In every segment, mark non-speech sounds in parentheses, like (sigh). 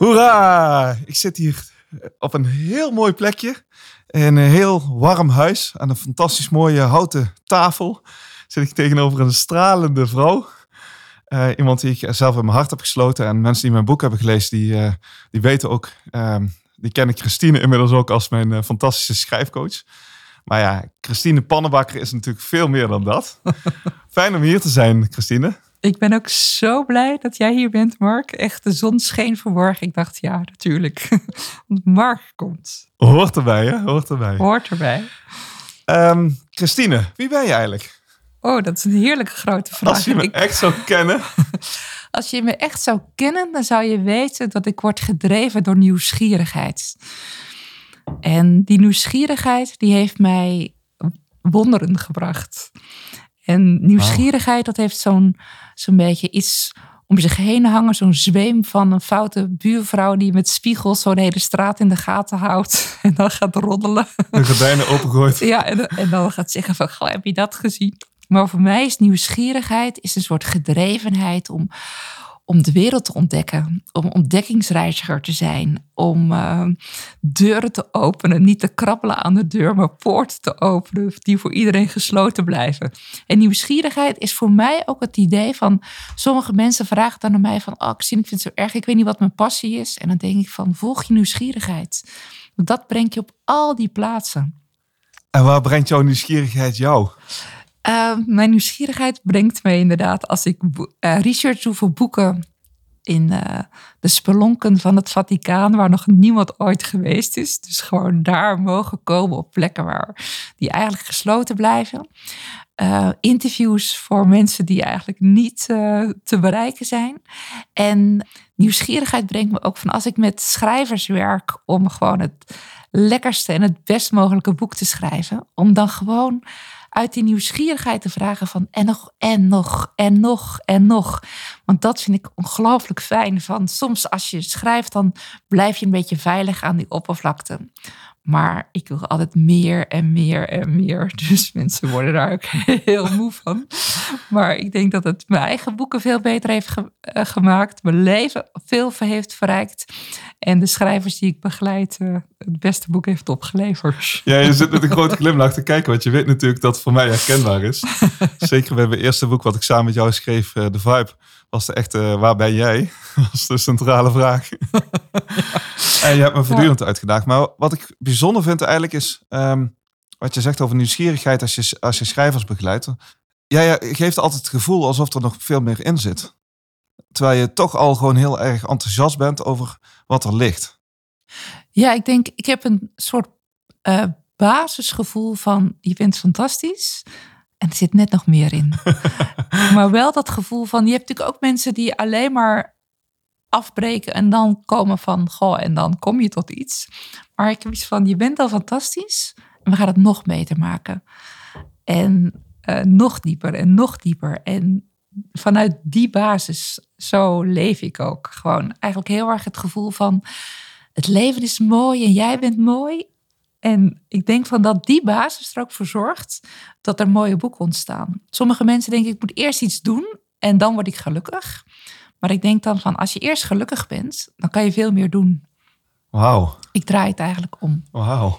Hoera! Ik zit hier op een heel mooi plekje. In een heel warm huis. Aan een fantastisch mooie houten tafel. Zit ik tegenover een stralende vrouw. Eh, iemand die ik zelf in mijn hart heb gesloten. En mensen die mijn boek hebben gelezen, die, eh, die weten ook. ehm, die ken ik Christine inmiddels ook als mijn eh, fantastische schrijfcoach. Maar ja, Christine Pannenbakker is natuurlijk veel meer dan dat. (laughs) Fijn om hier te zijn, Christine. Ik ben ook zo blij dat jij hier bent, Mark. Echt, de zon scheen vanmorgen. Ik dacht, ja, natuurlijk. (laughs) Want Mark komt. Hoort erbij, hè? Hoort erbij. Hoort erbij. Ehm, Christine, wie ben je eigenlijk? Oh, dat is een heerlijke grote vraag. Als je me Ik- echt zou kennen. (laughs) als je me echt zou kennen, dan zou je weten dat ik word gedreven door nieuwsgierigheid. En die nieuwsgierigheid, die heeft mij wonderen gebracht. En nieuwsgierigheid, dat heeft zo'n zo'n beetje iets om zich heen hangen. Zo'n zweem van een foute buurvrouw die met spiegels zo de hele straat in de gaten houdt. (laughs) En dan gaat roddelen. De gordijnen opengooit. (laughs) Ja, en, en dan gaat zeggen van, goh, heb je dat gezien? Maar voor mij is nieuwsgierigheid is een soort gedrevenheid om, om de wereld te ontdekken. Om ontdekkingsreiziger te zijn. Om eh, deuren te openen. Niet te krabbelen aan de deur, maar poorten te openen die voor iedereen gesloten blijven. En nieuwsgierigheid is voor mij ook het idee van... Sommige mensen vragen dan aan mij van... Oh, ik vind het zo erg, ik weet niet wat mijn passie is. En dan denk ik van, volg je nieuwsgierigheid. Dat brengt je op al die plaatsen. En waar brengt jouw nieuwsgierigheid jou? Uh, mijn nieuwsgierigheid brengt me inderdaad als ik eh, research doe voor boeken in eh, de spelonken van het Vaticaan, waar nog niemand ooit geweest is. Dus gewoon daar mogen komen op plekken waar die eigenlijk gesloten blijven. Eh, interviews voor mensen die eigenlijk niet eh, te bereiken zijn. En nieuwsgierigheid brengt me ook van als ik met schrijvers werk om gewoon het lekkerste en het best mogelijke boek te schrijven, om dan gewoon uit die nieuwsgierigheid te vragen van en nog en nog en nog en nog. Want dat vind ik ongelooflijk fijn. Van soms als je schrijft, dan blijf je een beetje veilig aan die oppervlakte. Maar ik wil altijd meer en meer en meer. (laughs) Dus mensen worden daar ook (laughs) heel moe van. Maar ik denk dat het mijn eigen boeken veel beter heeft ge- eh, gemaakt. Mijn leven veel heeft verrijkt. En de schrijvers die ik begeleid eh, het beste boek heeft opgeleverd. Ja, je zit met een grote glimlach te kijken, want je weet natuurlijk dat het voor mij herkenbaar is. (laughs) Zeker bij mijn eerste boek wat ik samen met jou schreef, eh, The Vibe, was de echte waar ben jij? (laughs) Dat was de centrale vraag. (laughs) En je hebt me voortdurend uitgedaagd. Maar wat ik bijzonder vind eigenlijk is, ehm, wat je zegt over nieuwsgierigheid als je, als je schrijvers begeleidt. Ja, je geeft altijd het gevoel alsof er nog veel meer in zit. Terwijl je toch al gewoon heel erg enthousiast bent over wat er ligt. Ja, ik denk, ik heb een soort eh, basisgevoel van je bent fantastisch. En er zit net nog meer in. (laughs) maar wel dat gevoel van, je hebt natuurlijk ook mensen die alleen maar afbreken en dan komen van, goh, en dan kom je tot iets. Maar ik heb iets van, je bent al fantastisch en we gaan het nog beter maken. En eh, nog dieper en nog dieper. En vanuit die basis, zo leef ik ook. Gewoon eigenlijk heel erg het gevoel van, het leven is mooi en jij bent mooi. En ik denk van dat die basis er ook voor zorgt dat er mooie boeken ontstaan. Sommige mensen denken, ik moet eerst iets doen en dan word ik gelukkig. Maar ik denk dan van, als je eerst gelukkig bent, dan kan je veel meer doen. Wauw. Ik draai het eigenlijk om. Wauw.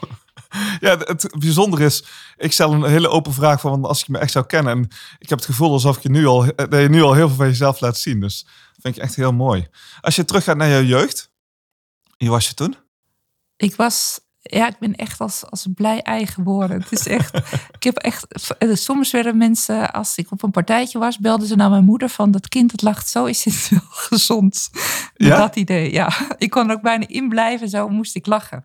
Ja, het bijzondere is, ik stel een hele open vraag van als ik me echt zou kennen. En ik heb het gevoel alsof je nu al, dat je nu al heel veel van jezelf laat zien. Dus dat vind ik echt heel mooi. Als je teruggaat naar je jeugd, wie was je toen? Ik was, ja, ik ben echt als, als blij ei geboren. Het is echt, ik heb echt, soms werden mensen, als ik op een partijtje was, belden ze naar mijn moeder van dat kind dat lacht zo, is het wel gezond. Ja? dat idee, ja. Ik kon er ook bijna in blijven, zo moest ik lachen.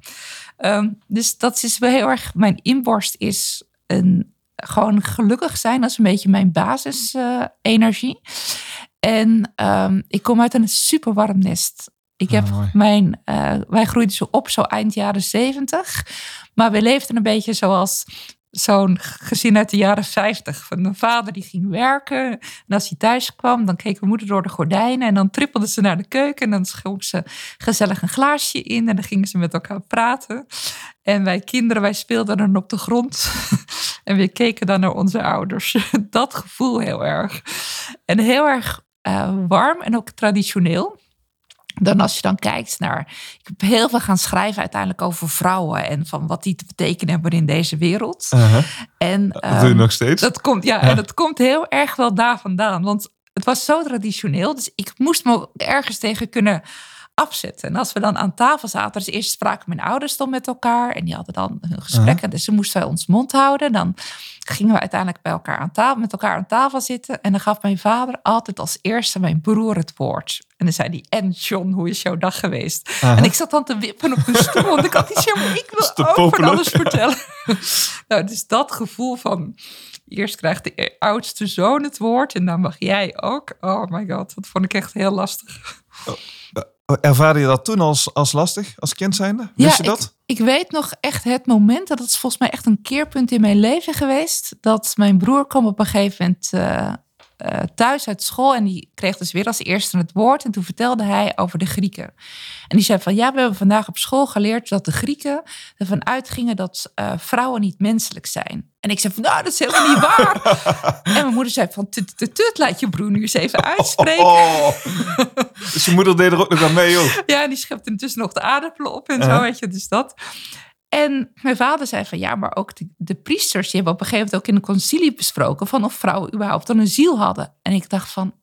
Ehm, dus dat is wel heel erg, mijn inborst is een, gewoon gelukkig zijn. Dat is een beetje mijn basisenergie. en ehm, ik kom uit een super warm nest. Ik Ah, heb mooi. mijn, eh, wij groeiden zo op, zo eind jaren zeventig. Maar we leefden een beetje zoals zo'n gezin uit de jaren 50. Van mijn vader die ging werken. En als hij thuis kwam, dan keek mijn moeder door de gordijnen. En dan trippelde ze naar de keuken. En dan schonk ze gezellig een glaasje in. En dan gingen ze met elkaar praten. En wij kinderen, wij speelden dan op de grond. (laughs) en we keken dan naar onze ouders. (laughs) Dat gevoel heel erg. En heel erg eh, warm en ook traditioneel. Dan als je dan kijkt naar. Ik heb heel veel gaan schrijven uiteindelijk over vrouwen en van wat die te betekenen hebben in deze wereld. Uh-huh. En Dat doe je ehm, nog steeds. dat komt, ja, Ja. en dat komt heel erg wel daar vandaan. Want het was zo traditioneel. Dus ik moest me ergens tegen kunnen afzetten. En als we dan aan tafel zaten, dus eerst spraken mijn ouders dan met elkaar. En die hadden dan hun gesprekken. Dus ze moesten wij ons mond houden. Dan gingen we uiteindelijk bij elkaar aan tafel, met elkaar aan tafel zitten. En dan gaf mijn vader altijd als eerste mijn broer het woord. En dan zei hij, en John, hoe is jouw dag geweest? En ik zat dan te wippen op de stoel. Want ik had iets, maar ik (laughs) wil ook van alles vertellen. (laughs) nou, dus dat gevoel van... Eerst krijgt de oudste zoon het woord en dan mag jij ook. Oh my god, dat vond ik echt heel lastig. Ervaarde je dat toen als, als lastig, als kind zijnde? Wist je dat? Ik, ik weet nog echt het moment, dat is volgens mij echt een keerpunt in mijn leven geweest. Dat mijn broer kwam op een gegeven moment eh, eh, thuis uit school en die kreeg dus weer als eerste het woord. En toen vertelde hij over de Grieken. En die zei van ja, we hebben vandaag op school geleerd dat de Grieken ervan uitgingen dat eh, vrouwen niet menselijk zijn. En ik zei van nou, dat is helemaal niet waar. (laughs) en mijn moeder zei van tut, tut, tut, laat je broer nu eens even uitspreken. Oh. dus je moeder deed er ook nog aan mee, joh. (laughs) Ja, en die schept intussen nog de aardappelen op en zo, weet je, dus dat. En mijn vader zei van ja, maar ook de, de priesters, die hebben op een gegeven moment ook in een concilie besproken van of vrouwen überhaupt dan een ziel hadden. En ik dacht van,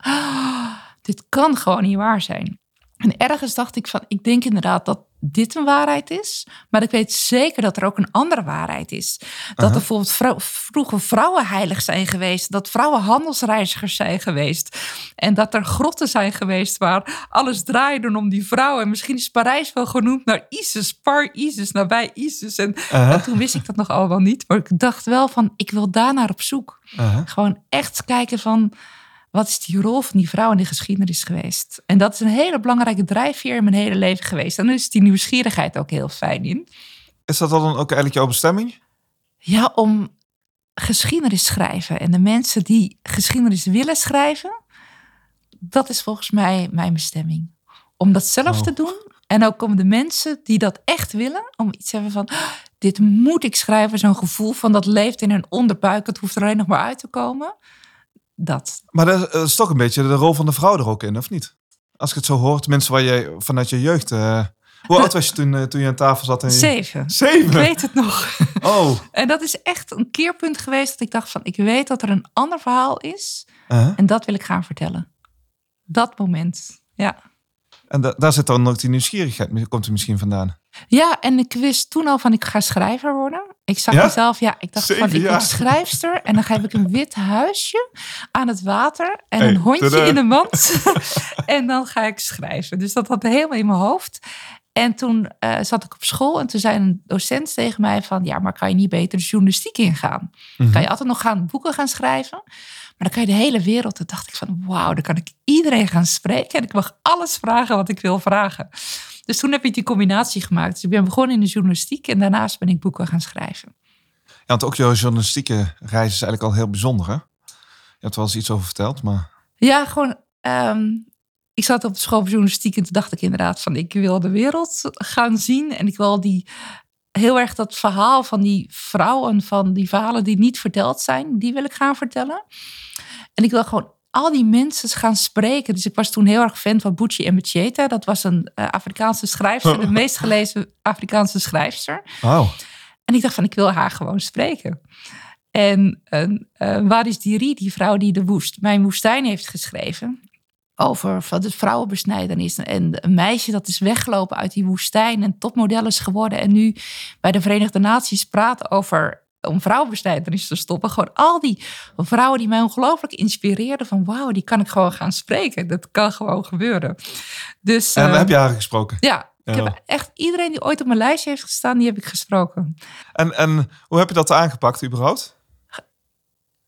(gasps) dit kan gewoon niet waar zijn. En ergens dacht ik van, ik denk inderdaad dat dit een waarheid is, maar ik weet zeker dat er ook een andere waarheid is. Dat er bijvoorbeeld vrou- vroeger vrouwen heilig zijn geweest, dat vrouwen handelsreizigers zijn geweest en dat er grotten zijn geweest waar alles draaide om die vrouwen. En misschien is Parijs wel genoemd naar Isis, Par Isis, nabij Isis. En, en toen wist ik dat nog allemaal niet, maar ik dacht wel van, ik wil daar naar op zoek. Gewoon echt kijken van, wat is die rol van die vrouw in de geschiedenis geweest? En dat is een hele belangrijke drijfveer in mijn hele leven geweest. En dan is die nieuwsgierigheid ook heel fijn in. Is dat dan ook eigenlijk jouw bestemming? Ja, om geschiedenis schrijven en de mensen die geschiedenis willen schrijven, dat is volgens mij mijn bestemming. Om dat zelf Oh. te doen en ook om de mensen die dat echt willen, om iets te hebben van, "Ah, dit moet ik schrijven, zo'n gevoel van dat leeft in hun onderbuik, het hoeft er alleen nog maar uit te komen. Dat. Maar dat is toch een beetje de rol van de vrouw er ook in, of niet? Als ik het zo hoor, mensen waar jij vanuit je jeugd... eh, hoe oud was je toen, eh, toen je aan tafel zat? En je... Zeven. Ik Zeven? weet het nog. (laughs) Oh. En dat is echt een keerpunt geweest dat ik dacht van, ik weet dat er een ander verhaal is Uh-huh. en dat wil ik gaan vertellen. Dat moment, ja. En da- daar zit dan ook die nieuwsgierigheid, komt er misschien vandaan. Ja, en ik wist toen al van ik ga schrijver worden. Ik zag Ja? mezelf, ja, ik dacht Zeven van ik jaar. word schrijfster en dan geef ik een wit huisje aan het water en Hey, een hondje in de mand. (laughs) en dan ga ik schrijven. Dus dat had helemaal in mijn hoofd. En toen eh, zat ik op school en toen zei een docent tegen mij van ja, maar kan je niet beter de journalistiek ingaan? Mhm. Kan je altijd nog gaan boeken gaan schrijven? Maar dan kan je de hele wereld. Toen dacht ik van wauw, dan kan ik iedereen gaan spreken. En ik mag alles vragen wat ik wil vragen. Dus toen heb ik die combinatie gemaakt. Dus ik ben begonnen in de journalistiek. En daarnaast ben ik boeken gaan schrijven. Ja, want ook jouw journalistieke reis is eigenlijk al heel bijzonder, hè? Je hebt er wel eens iets over verteld, maar... Ja, gewoon. ehm, ik zat op de school voor journalistiek. En toen dacht ik inderdaad van ik wil de wereld gaan zien. En ik wil die heel erg dat verhaal van die vrouwen. Van die verhalen die niet verteld zijn. Die wil ik gaan vertellen. En ik wil gewoon al die mensen gaan spreken. Dus ik was toen heel erg fan van Bucci en Macheta. Dat was een eh, Afrikaanse schrijfster. De (laughs) meest gelezen Afrikaanse schrijfster. Wauw. En ik dacht van, ik wil haar gewoon spreken. En eh, waar is Diri, die vrouw die de woest, mijn woestijn heeft geschreven... over de vrouwenbesnijdenis. En een meisje dat is weggelopen uit die woestijn... en topmodel is geworden. En nu bij de Verenigde Naties praat over om vrouwenbesnijdenis te stoppen. Gewoon al die vrouwen die mij ongelooflijk inspireerden... van wauw, die kan ik gewoon gaan spreken. Dat kan gewoon gebeuren. Dus, En eh, heb je haar gesproken? ja, ik heb echt iedereen die ooit op mijn lijstje heeft gestaan... die heb ik gesproken. En, en hoe heb je dat aangepakt überhaupt?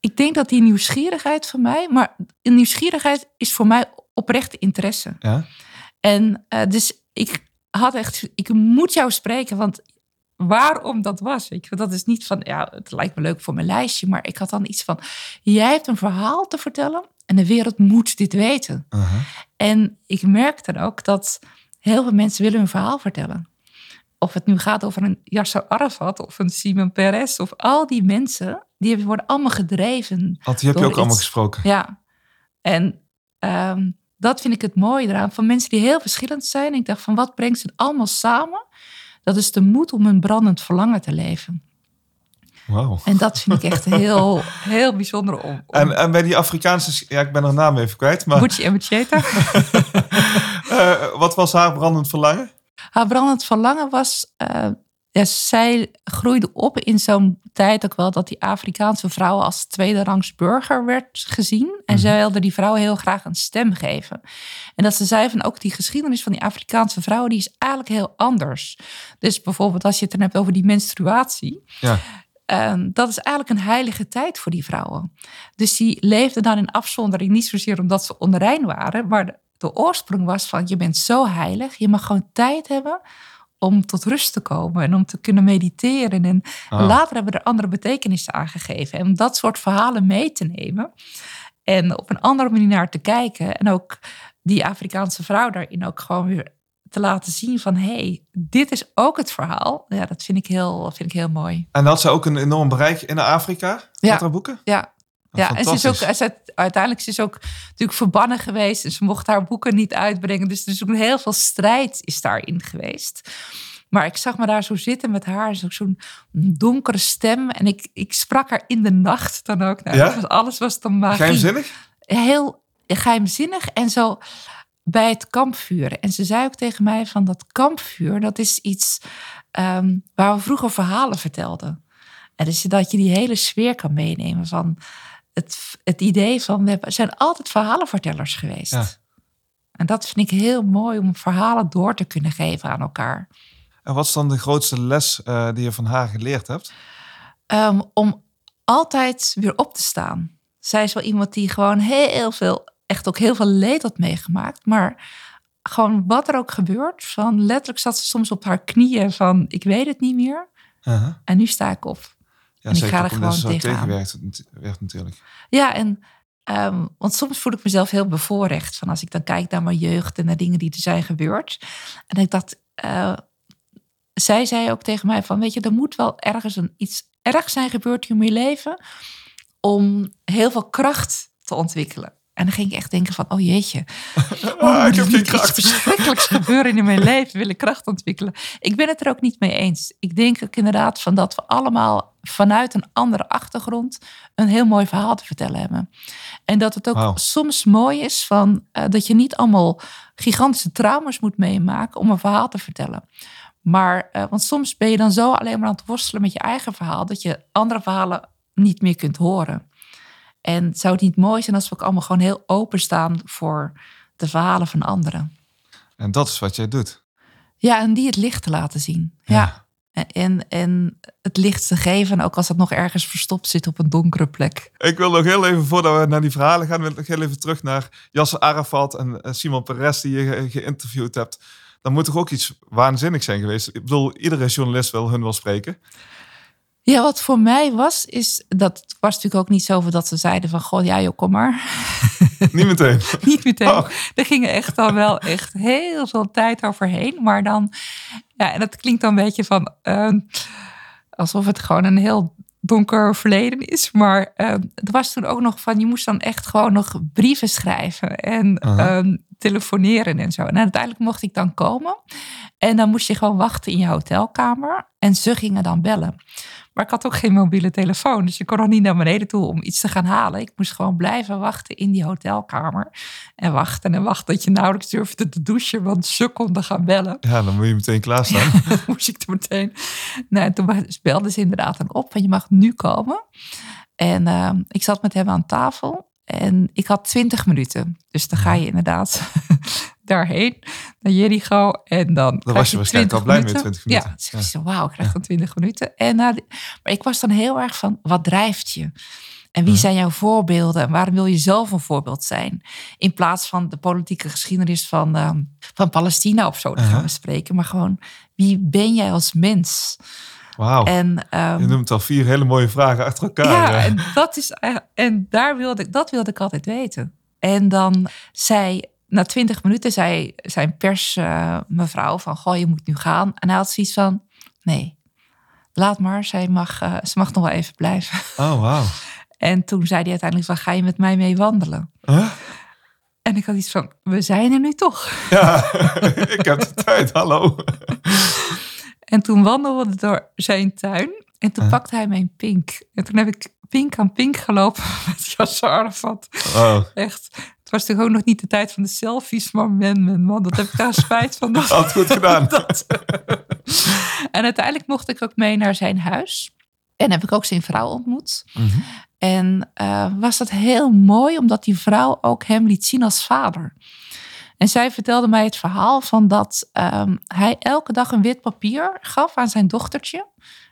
Ik denk dat die nieuwsgierigheid van mij, maar nieuwsgierigheid is voor mij oprechte interesse. Ja? En eh, dus ik had echt, ik moet jou spreken, want waarom dat was. Weet je, dat is niet van, ja, het lijkt me leuk voor mijn lijstje, maar ik had dan iets van, jij hebt een verhaal te vertellen en de wereld moet dit weten. En ik merk dan ook dat heel veel mensen willen hun verhaal vertellen. Of het nu gaat over een Yasser Arafat of een Simon Peres of al die mensen, die worden allemaal gedreven. Want die heb je ook allemaal gesproken. Ja, en ehm, dat vind ik het mooie eraan. Van mensen die heel verschillend zijn. Ik dacht van wat brengt ze allemaal samen? Dat is de moed om een brandend verlangen te leven. Wauw. En dat vind ik echt (laughs) heel, heel bijzonder om. om En, en bij die Afrikaanse, ja, ik ben haar naam even kwijt, maar Gucci en Macheta. (laughs) eh, wat was haar brandend verlangen? Haar brandend verlangen was. eh, ja, zij groeide op in zo'n tijd ook wel dat die Afrikaanse vrouw als tweede rangs burger werd gezien. En zij wilde die vrouw heel graag een stem geven. En dat ze zei van ook die geschiedenis van die Afrikaanse vrouwen, die is eigenlijk heel anders. Dus bijvoorbeeld als je het dan hebt over die menstruatie. Ja. Ehm, dat is eigenlijk een heilige tijd voor die vrouwen. Dus die leefden dan in afzondering, niet zozeer omdat ze onrein waren, maar de, de oorsprong was van je bent zo heilig, je mag gewoon tijd hebben om tot rust te komen en om te kunnen mediteren. En Ah. later hebben we er andere betekenissen aan gegeven. En om dat soort verhalen mee te nemen en op een andere manier naar te kijken en ook die Afrikaanse vrouw daarin ook gewoon weer te laten zien van hé, hey, dit is ook het verhaal. Ja, dat vind ik heel, vind ik heel mooi. En had ze ook een enorm bereik in Afrika Ja. met haar boeken? Ja, ja, en ze is ook, ze uiteindelijk ze is ook natuurlijk verbannen geweest. En ze mocht haar boeken niet uitbrengen. Dus er is ook heel veel strijd is daarin geweest. Maar ik zag me daar zo zitten met haar. zo- Zo'n donkere stem. En ik, ik sprak haar in de nacht dan ook. Nou, Ja? dat was- alles was dan magie. Geheimzinnig? Heel geheimzinnig. En zo bij het kampvuur. En ze zei ook tegen mij van dat kampvuur. Dat is iets ehm, waar we vroeger verhalen vertelden. En dus dat je die hele sfeer kan meenemen van het, het idee van we zijn altijd verhalenvertellers geweest. Ja. En dat vind ik heel mooi om verhalen door te kunnen geven aan elkaar. En wat is dan de grootste les eh, die je van haar geleerd hebt? Ehm, om altijd weer op te staan. Zij is wel iemand die gewoon heel veel, echt ook heel veel leed had meegemaakt. Maar gewoon wat er ook gebeurt, van letterlijk zat ze soms op haar knieën van ik weet het niet meer. En nu sta ik op. Ja, En ik ga er gewoon zo tegenaan. tegenwerkt werd natuurlijk. Ja, en ehm, want soms voel ik mezelf heel bevoorrecht. Van als ik dan kijk naar mijn jeugd en naar dingen die er zijn gebeurd. En ik dacht, eh, zij zei ook tegen mij van, weet je, er moet wel ergens een, iets ergs zijn gebeurd in je leven om heel veel kracht te ontwikkelen. En dan ging ik echt denken van, oh jeetje, (laughs) Ah, moet ik heb geen niet iets verschrikkelijks gebeuren in mijn (laughs) leven, wil ik kracht ontwikkelen. Ik ben het er ook niet mee eens. Ik denk ook inderdaad van dat we allemaal vanuit een andere achtergrond een heel mooi verhaal te vertellen hebben. En dat het ook soms mooi is van eh, dat je niet allemaal gigantische trauma's moet meemaken om een verhaal te vertellen. Maar, eh, want soms ben je dan zo alleen maar aan het worstelen met je eigen verhaal, dat je andere verhalen niet meer kunt horen. En zou het niet mooi zijn als we ook allemaal gewoon heel openstaan voor de verhalen van anderen? En dat is wat jij doet. Ja, en die het licht te laten zien. Ja. En, en, en het licht te geven, ook als het nog ergens verstopt zit op een donkere plek. Ik wil nog heel even, voordat we naar die verhalen gaan, wil ik nog heel even terug naar Yasser Arafat en eh, Simon Peres die je ge- geïnterviewd hebt. Dan moet toch ook iets waanzinnigs zijn geweest? Ik bedoel, iedere journalist wil hun wel spreken. Ja, wat voor mij was, is dat het was natuurlijk ook niet zo dat ze zeiden van, goh, ja joh, kom maar. (laughs) Niet meteen. (laughs) niet meteen. Oh. Er ging echt dan wel echt heel veel tijd overheen. Maar dan, ja, en dat klinkt dan een beetje van eh, alsof het gewoon een heel donker verleden is. Maar er was toen ook nog van, je moest dan echt gewoon nog brieven schrijven en Aha. eh, telefoneren en zo. En uiteindelijk mocht ik dan komen. En dan moest je gewoon wachten in je hotelkamer. En ze gingen dan bellen. Maar ik had ook geen mobiele telefoon. Dus je kon nog niet naar beneden toe om iets te gaan halen. Ik moest gewoon blijven wachten in die hotelkamer. En wachten en wachten dat je nauwelijks durfde te douchen. Want ze konden gaan bellen. Ja, dan moet je meteen klaarstaan. (laughs) Dan moest ik er meteen. Nou, en toen belden ze inderdaad dan op. En je mag nu komen. En eh, ik zat met hem aan tafel. En ik had 20 minuten. Dus dan ga je inderdaad daarheen, naar Jericho. En dan. krijg was je waarschijnlijk 20 al blij met minuten. 20 minuten. Ja, dus Ja. wauw, ik krijg dan 20 minuten. En maar ik was dan heel erg van, wat drijft je? En wie zijn jouw voorbeelden? En waarom wil je zelf een voorbeeld zijn? In plaats van de politieke geschiedenis van, ehm, van Palestina of zo te gaan Uh-huh. bespreken. Maar gewoon, wie ben jij als mens? Wauw. En, ehm, Je noemt al vier hele mooie vragen achter elkaar. ja, ja. en, dat, is, eigenlijk- en daar wilde ik, dat wilde ik altijd weten. En dan zei, na twintig minuten zei zijn pers eh, mevrouw van, goh, je moet nu gaan. En hij had zoiets van, nee, laat maar, zij mag, eh, ze mag nog wel even blijven. (laughs) Oh, wauw. En toen zei hij uiteindelijk van, ga je met mij mee wandelen? Huh? En ik had iets van, we zijn er nu toch. (laughs) Ja, (laughs) ik heb de tijd, hallo. En toen wandelden we door zijn tuin. En toen Huh? pakte hij mijn pink. En toen heb ik pink aan pink gelopen met Yasser Arafat. Oh, Echt. Was toch ook nog niet de tijd van de selfies, maar man, man, man. Dat heb ik daar spijt van. Dat, had goed gedaan. (laughs) dat. En uiteindelijk mocht ik ook mee naar zijn huis. En heb ik ook zijn vrouw ontmoet. Mhm. En eh, was dat heel mooi, omdat die vrouw ook hem liet zien als vader. En zij vertelde mij het verhaal van dat ehm, hij elke dag een wit papier gaf aan zijn dochtertje.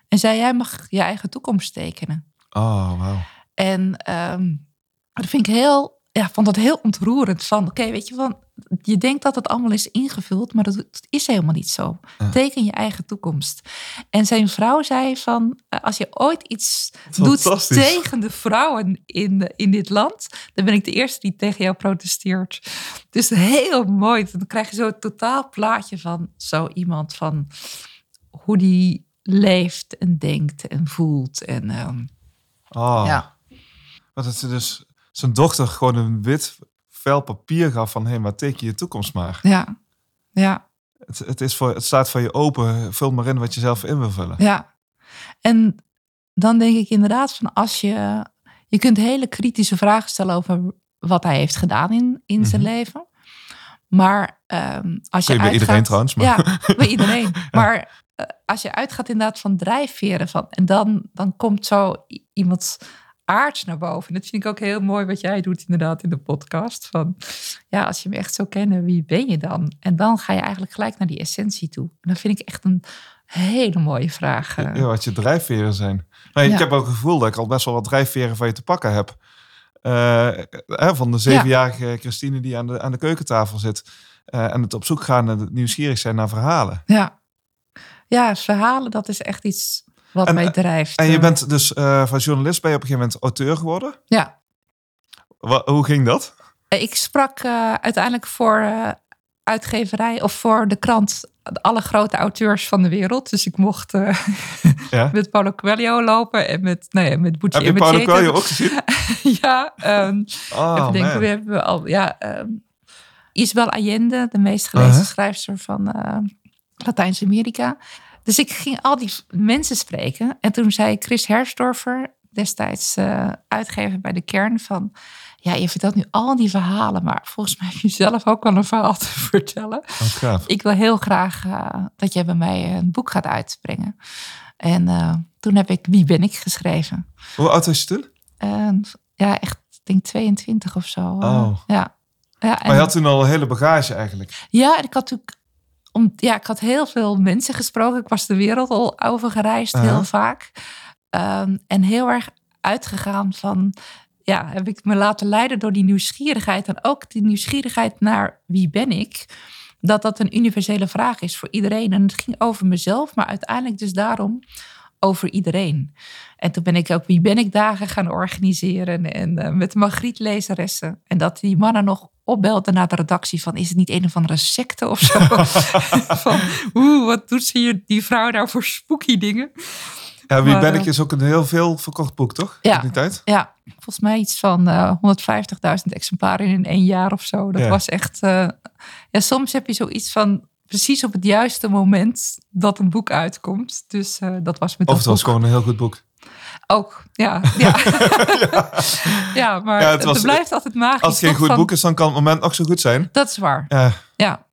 En zei, jij mag je eigen toekomst tekenen. Oh, wauw. En ehm, dat vind ik heel, ja, vond dat heel ontroerend. Van, oké, weet je, van, je denkt dat het allemaal is ingevuld, maar dat, is helemaal niet zo. Ja. Teken je eigen toekomst. En zijn vrouw zei van, eh, als je ooit iets doet tegen de vrouwen in, in dit land, dan ben ik de eerste die tegen jou protesteert. Dus heel mooi. Dan krijg je zo het totaal plaatje van zo iemand van hoe die leeft en denkt en voelt. En ehm, Oh. ja. Wat het dus zijn dochter gewoon een wit vel papier gaf van... hé, hey, maar teken je toekomst maar. Ja, ja, Het, het, is voor, het staat voor je open. Vul maar in wat je zelf in wil vullen. ja. En dan denk ik inderdaad van als je... Je kunt hele kritische vragen stellen over wat hij heeft gedaan in, in zijn Mhm. leven. Maar ehm, als je bij uitgaat, iedereen trouwens, maar- Ja, bij iedereen. (laughs) Maar eh, als je uitgaat inderdaad van drijfveren van... En dan, dan komt zo i- iemands aard naar boven. En dat vind ik ook heel mooi wat jij doet inderdaad in de podcast. Van, ja, als je me echt zou kennen, wie ben je dan? En dan ga je eigenlijk gelijk naar die essentie toe. En dat vind ik echt een hele mooie vraag. eh. Ja, wat je drijfveren zijn. Maar ik heb ook het gevoel dat ik al best wel wat drijfveren van je te pakken heb. Eh, hè, van de zevenjarige Christine die aan de, aan de keukentafel zit. eh, en het op zoek gaan en het nieuwsgierig zijn naar verhalen. Ja. ja, verhalen, dat is echt iets wat En- mij drijft. En je eh. bent dus eh, van journalist ben je op een gegeven moment auteur geworden. Ja, Wa- hoe ging dat? Ik sprak eh, uiteindelijk voor eh, uitgeverij of voor de krant alle grote auteurs van de wereld. Dus ik mocht eh, Ja. (laughs) met Paulo Coelho lopen en met, nee, met Heb Bucci je en met Paulo. Coelho ook gezien? (laughs) ja, ehm Oh, even denken, man. we hebben al, ja, ehm Isabel Allende, de meest gelezen Uh-huh. schrijfster van eh, Latijns-Amerika. Dus ik ging al die mensen spreken. En toen zei Chris Herstorfer, destijds eh, uitgever bij de kern, van... Ja, je vertelt nu al die verhalen, maar volgens mij heb je zelf ook wel een verhaal te vertellen. Oh. Ik wil heel graag eh, dat jij bij mij een boek gaat uitbrengen. En eh, toen heb ik Wie ben ik geschreven. Hoe oud was je toen? En ja, echt, ik denk 22 of zo. Oh. Ja. Ja, Maar je had toen al een hele bagage eigenlijk. ja, en ik had natuurlijk... Om, ja, ik had heel veel mensen gesproken. Ik was de wereld al over gereisd, Aha. heel vaak. Ehm, en heel erg uitgegaan van... Ja, heb ik me laten leiden door die nieuwsgierigheid. En ook die nieuwsgierigheid naar wie ben ik. Dat dat een universele vraag is voor iedereen. En het ging over mezelf, maar uiteindelijk dus daarom over iedereen. En toen ben ik ook Wie ben ik dagen gaan organiseren. En eh, met Margriet lezeressen. En dat die mannen nog opbelden naar de redactie van... is het niet een of andere secte of zo? (laughs) (laughs) van, oeh, wat doet ze hier, die vrouw nou voor spooky dingen? Ja, Wie ben eh, ik is ook een heel veel verkocht boek, toch? Ja. In die tijd? Ja, volgens mij iets van eh 150.000 exemplaren in één jaar of zo. Dat Ja. was echt... eh, ja, soms heb je zoiets van... precies op het juiste moment dat een boek uitkomt. Dus dat was met Of het was gewoon een heel goed boek. Ook. Ja, (laughs) ja. ja. maar Ja, het blijft altijd magisch. Als het geen goed van- boek is, dan kan het moment nog zo goed zijn. Dat is waar. Ja. Ja,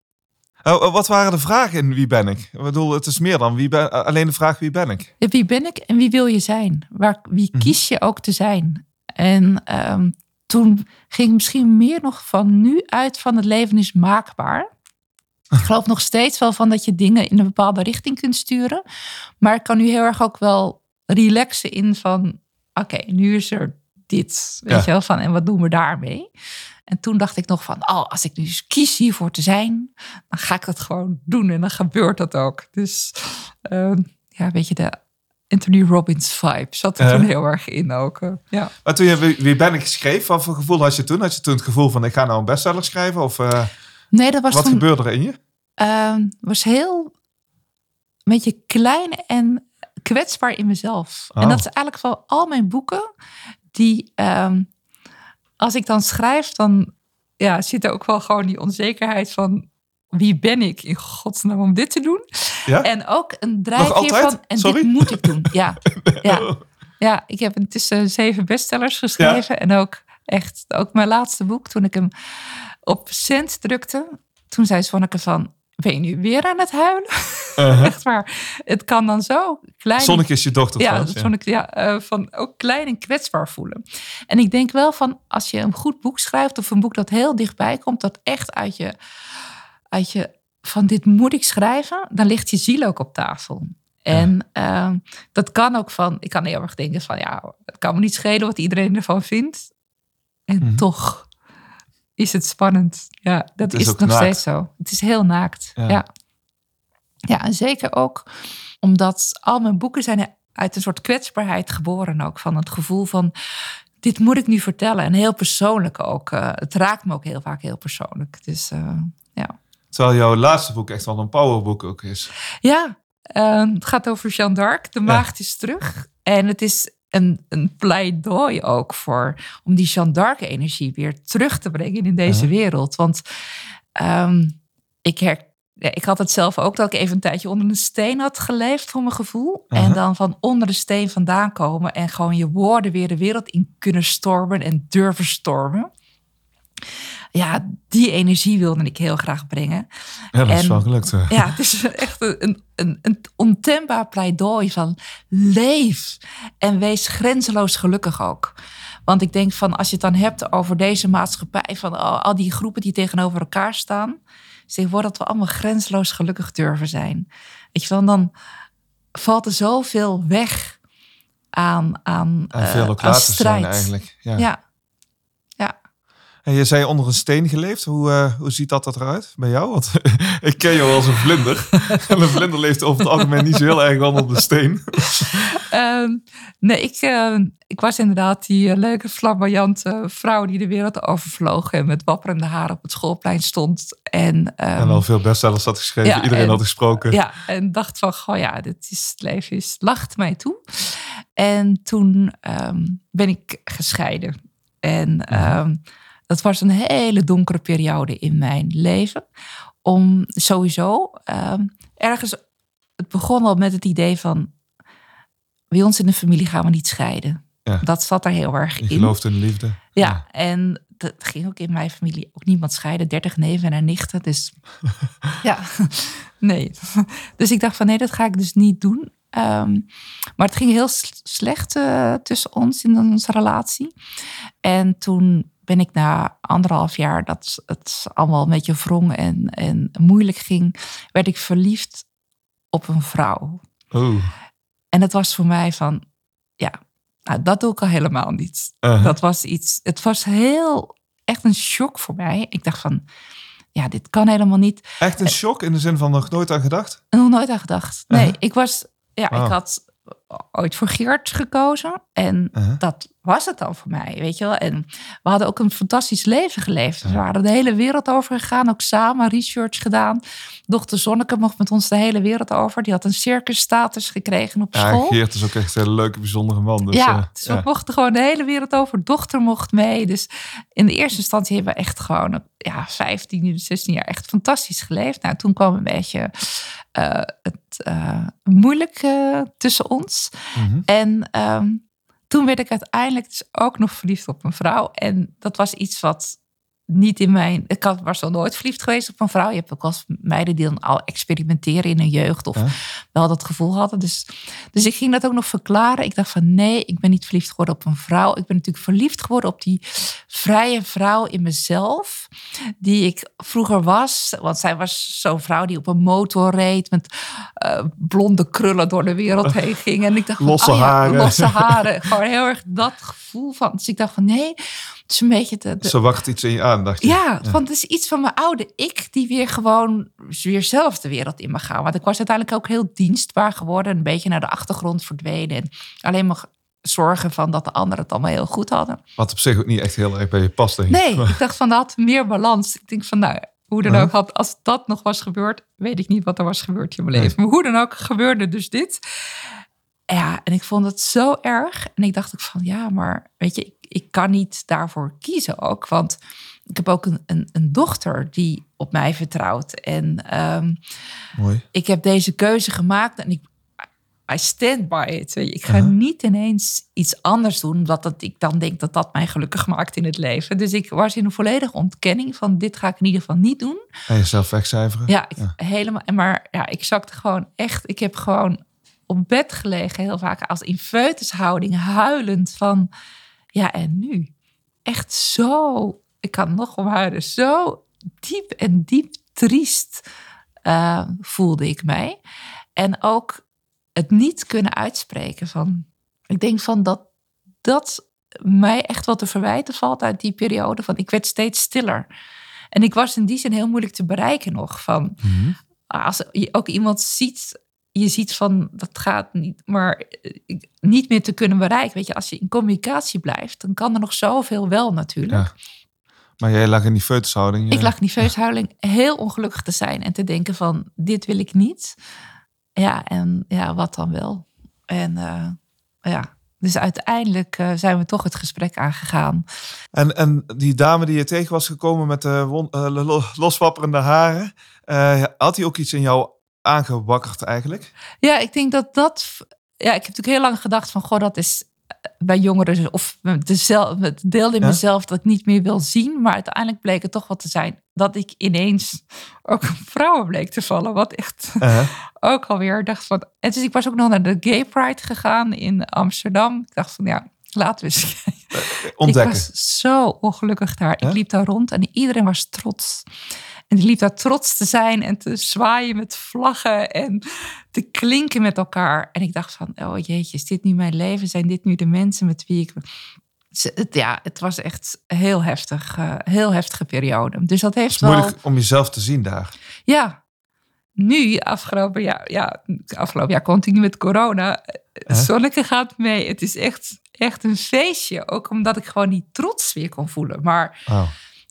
Oh, wat waren de vragen in Wie ben ik? Ik bedoel, het is meer dan wie ben, alleen de vraag wie ben ik? Wie ben ik en wie wil je zijn? Waar, wie Mhm. kies je ook te zijn? En ehm, toen ging ik misschien meer nog van nu uit van het leven is maakbaar. (laughs) Ik geloof nog steeds wel van dat je dingen in een bepaalde richting kunt sturen. Maar ik kan nu heel erg ook wel relaxen in van... Oké, nu is er dit? Weet Ja. je wel, van en wat doen we daarmee? En toen dacht ik nog van, oh, als ik nu eens kies hiervoor te zijn, dan ga ik dat gewoon doen en dan gebeurt dat ook. Dus ehm, ja, weet je, de Anthony Robbins vibe zat er toen heel erg in ook. eh, ja. Maar toen je Wie, ben ik schreef, wat voor gevoel had je toen? Had je toen het gevoel van ik ga nou een bestseller schrijven? Of eh, Nee, dat was wat toen, gebeurde er in je? ehm, was heel een beetje klein en kwetsbaar in mezelf. Oh. En dat is eigenlijk van al mijn boeken die, ehm, als ik dan schrijf, dan ja, zit er ook wel gewoon die onzekerheid van wie ben ik in godsnaam om dit te doen? Ja? En ook een drijfveer altijd? van en Sorry? dit moet ik doen. Ja, (laughs) ja. ja ik heb intussen zeven bestsellers geschreven en ook echt ook mijn laatste boek toen ik hem op cent drukte, toen zei Zonneke van ben je nu weer aan het huilen? Uh-huh. (laughs) Echt waar. Het kan dan zo klein. Zonneke is je dochter ja, trouwens, ik ja, eh, van ook klein en kwetsbaar voelen. En ik denk wel van als je een goed boek schrijft of een boek dat heel dichtbij komt, dat echt uit je, uit je van dit moet ik schrijven, dan ligt je ziel ook op tafel. En ehm, dat kan ook van, ik kan heel erg denken van ja, het kan me niet schelen wat iedereen ervan vindt. En Mhm. toch is het spannend. Ja, dat is nog naakt. steeds zo. Het is heel naakt. Ja. Ja. ja. en zeker ook omdat al mijn boeken zijn uit een soort kwetsbaarheid geboren ook. Van het gevoel van, dit moet ik nu vertellen. En heel persoonlijk ook. eh, het raakt me ook heel vaak heel persoonlijk. Dus eh, ja. Terwijl jouw laatste boek echt wel een powerboek ook is. Ja, eh, het gaat over Jeanne d'Arc. De maagd is terug. En het is een, een pleidooi ook voor... om die Jeanne d'Arc-energie weer terug te brengen in deze wereld. Want ehm, ik, her, ik had het zelf ook dat ik even een tijdje onder een steen had geleefd voor mijn gevoel. En dan van onder de steen vandaan komen... en gewoon je woorden weer de wereld in kunnen stormen en durven stormen. Ja, die energie wilde ik heel graag brengen. Ja, dat is En- wel gelukt. Ja, het is (laughs) echt een, een, een, ontembaar pleidooi van leef en wees grenzeloos gelukkig ook. Want ik denk van als je het dan hebt over deze maatschappij, van al, die groepen die tegenover elkaar staan, zeg voor dat we allemaal grenzeloos gelukkig durven zijn. Weet je wel, dan valt er zoveel weg aan, aan, En eh, aan zijn strijd. eigenlijk. Ja. ja, En je zei onder een steen geleefd. Hoe, eh, hoe ziet dat eruit bij jou? Want (laughs) ik ken jou als een vlinder. (laughs) en een vlinder leeft over het algemeen niet zo heel erg onder de steen. (laughs) Ehm, nee, ik, eh, ik was inderdaad die eh, leuke, flamboyante vrouw die de wereld overvloog en met wapperende haar op het schoolplein stond. En, ehm, En al veel bestsellers had geschreven. Ja, Iedereen en- had gesproken. ja, en dacht van, goh ja, dit is, het leven is, lacht mij toe. En toen ehm, ben ik gescheiden. En ehm, dat was een hele donkere periode in mijn leven. Om sowieso ehm, ergens, het begon al met het idee van, bij ons in de familie gaan we niet scheiden. Ja. Dat zat er heel erg Je in. gelooft in de liefde. Ja, en dat ging ook in mijn familie ook niemand scheiden. 30 neven en nichten. Dus (laughs) ja, (laughs) nee. Dus ik dacht van nee, dat ga ik dus niet doen. Ehm, maar het ging heel slecht eh, tussen ons in onze relatie. En toen ben ik na anderhalf jaar dat het allemaal een beetje wrong en, en moeilijk ging, werd ik verliefd op een vrouw. Oh. En het was voor mij van, ja, nou, dat doe ik al helemaal niet. Uh-huh. Dat was iets, het was heel, echt een shock voor mij. Ik dacht van, ja, dit kan helemaal niet. Echt een shock in de zin van nog nooit aan gedacht? Nog nooit aan gedacht. Nee, Uh-huh. ik was, ja, ik had ooit voor Geert gekozen. En dat was het dan voor mij, weet je wel. En we hadden ook een fantastisch leven geleefd. We Ja. waren de hele wereld over gegaan, ook samen research gedaan. Dochter Zonneke mocht met ons de hele wereld over. Die had een circusstatus gekregen op Ja, school. Geert is ook echt een leuke, bijzondere man. Dus, ja, dus ja. we mochten gewoon de hele wereld over. Dochter mocht mee. Dus in de eerste instantie hebben we echt gewoon ja, 15, 16 jaar echt fantastisch geleefd. Nou, toen kwam een beetje eh, het eh, moeilijk eh, tussen ons. Mhm. En ehm, toen werd ik uiteindelijk dus ook nog verliefd op een vrouw. En dat was iets wat niet in mijn. Ik had, was wel nooit verliefd geweest op een vrouw. Je hebt ook als meiden die dan al experimenteren in hun jeugd. of wel dat gevoel hadden. Dus, dus ik ging dat ook nog verklaren. Ik dacht van nee, ik ben niet verliefd geworden op een vrouw. Ik ben natuurlijk verliefd geworden op die vrije vrouw in mezelf. Die ik vroeger was. Want zij was zo'n vrouw die op een motor reed. met eh, blonde krullen door de wereld heen (laughs) ging. En ik dacht, van, Losse oh ja, haren. losse (laughs) haren. Gewoon heel erg dat gevoel van. Dus ik dacht van nee, het is een beetje de, de, Zo wacht iets in je aan, dacht je. ja, want het is iets van mijn oude ik die weer gewoon weer zelf de wereld in mag gaan. Want ik was uiteindelijk ook heel dienstbaar geworden, een beetje naar de achtergrond verdwenen en alleen maar zorgen van dat de anderen het allemaal heel goed hadden. Wat op zich ook niet echt heel erg bij je past, denk ik. Nee, ik dacht van dat meer balans. Ik denk van nou, hoe dan ook had, als dat nog was gebeurd, weet ik niet wat er was gebeurd in mijn Nee. leven. Maar hoe dan ook gebeurde dus dit. Ja, en ik vond het zo erg. En ik dacht ook van ja, maar weet je, ik, ik kan niet daarvoor kiezen ook. Want ik heb ook een, een, een dochter die op mij vertrouwt. En ehm, Mooi. ik heb deze keuze gemaakt en ik I stand by it. Ik ga Aha. niet ineens iets anders doen, omdat dat, ik dan denk dat dat mij gelukkig maakt in het leven. Dus ik was in een volledige ontkenning van dit ga ik in ieder geval niet doen. En jezelf wegcijferen. Ja, ik, Ja. helemaal. Maar ja, ik zakte gewoon echt. Ik heb gewoon op bed gelegen, heel vaak als in feutushouding, huilend van ja, en nu? Echt zo, ik kan nog om zo diep en diep triest eh, voelde ik mij. En ook het niet kunnen uitspreken van, ik denk van dat dat mij echt wel te verwijten valt uit die periode van ik werd steeds stiller. En ik was in die zin heel moeilijk te bereiken nog van Mhm. als je ook iemand ziet, je ziet van dat gaat niet, maar eh, niet meer te kunnen bereiken. Weet je, als je in communicatie blijft, dan kan er nog zoveel wel natuurlijk. Ja. Maar jij lag in die feutushouding. Ik ja. lag in die feesthuiling heel ongelukkig te zijn en te denken van dit wil ik niet. Ja, en ja, wat dan wel? En eh, ja, dus uiteindelijk eh, zijn we toch het gesprek aangegaan. En, en die dame die je tegen was gekomen met de won- eh, loswapperende haren, eh, had hij ook iets in jou aangewakkerd eigenlijk? Ja, ik denk dat dat. Ja, ik heb natuurlijk heel lang gedacht van, goh, dat is eh, bij jongeren of dezelfde, het deel in Ja? mezelf dat ik niet meer wil zien. Maar uiteindelijk bleek het toch wat te zijn dat ik ineens ook op vrouwen bleek te vallen. Wat echt Eh, (laughs) ook alweer dacht van. En dus ik was ook nog naar de Gay Pride gegaan in Amsterdam. Ik dacht van, ja, laten we eens (laughs) kijken. ontdekken. Ik was zo ongelukkig daar. Ja? Ik liep daar rond en iedereen was trots. En die liep daar trots te zijn en te zwaaien met vlaggen en te klinken met elkaar. En ik dacht van, oh jeetje, is dit nu mijn leven? Zijn dit nu de mensen met wie ik... Ja, het was echt heel heftig. eh, heel heftige periode. Dus dat heeft Het is wel... moeilijk om jezelf te zien daar. Ja, nu, afgelopen jaar, ja, afgelopen jaar continu met corona. Het zonnetje gaat mee. Het is echt, echt een feestje. Ook omdat ik gewoon die trots weer kon voelen. Maar Oh.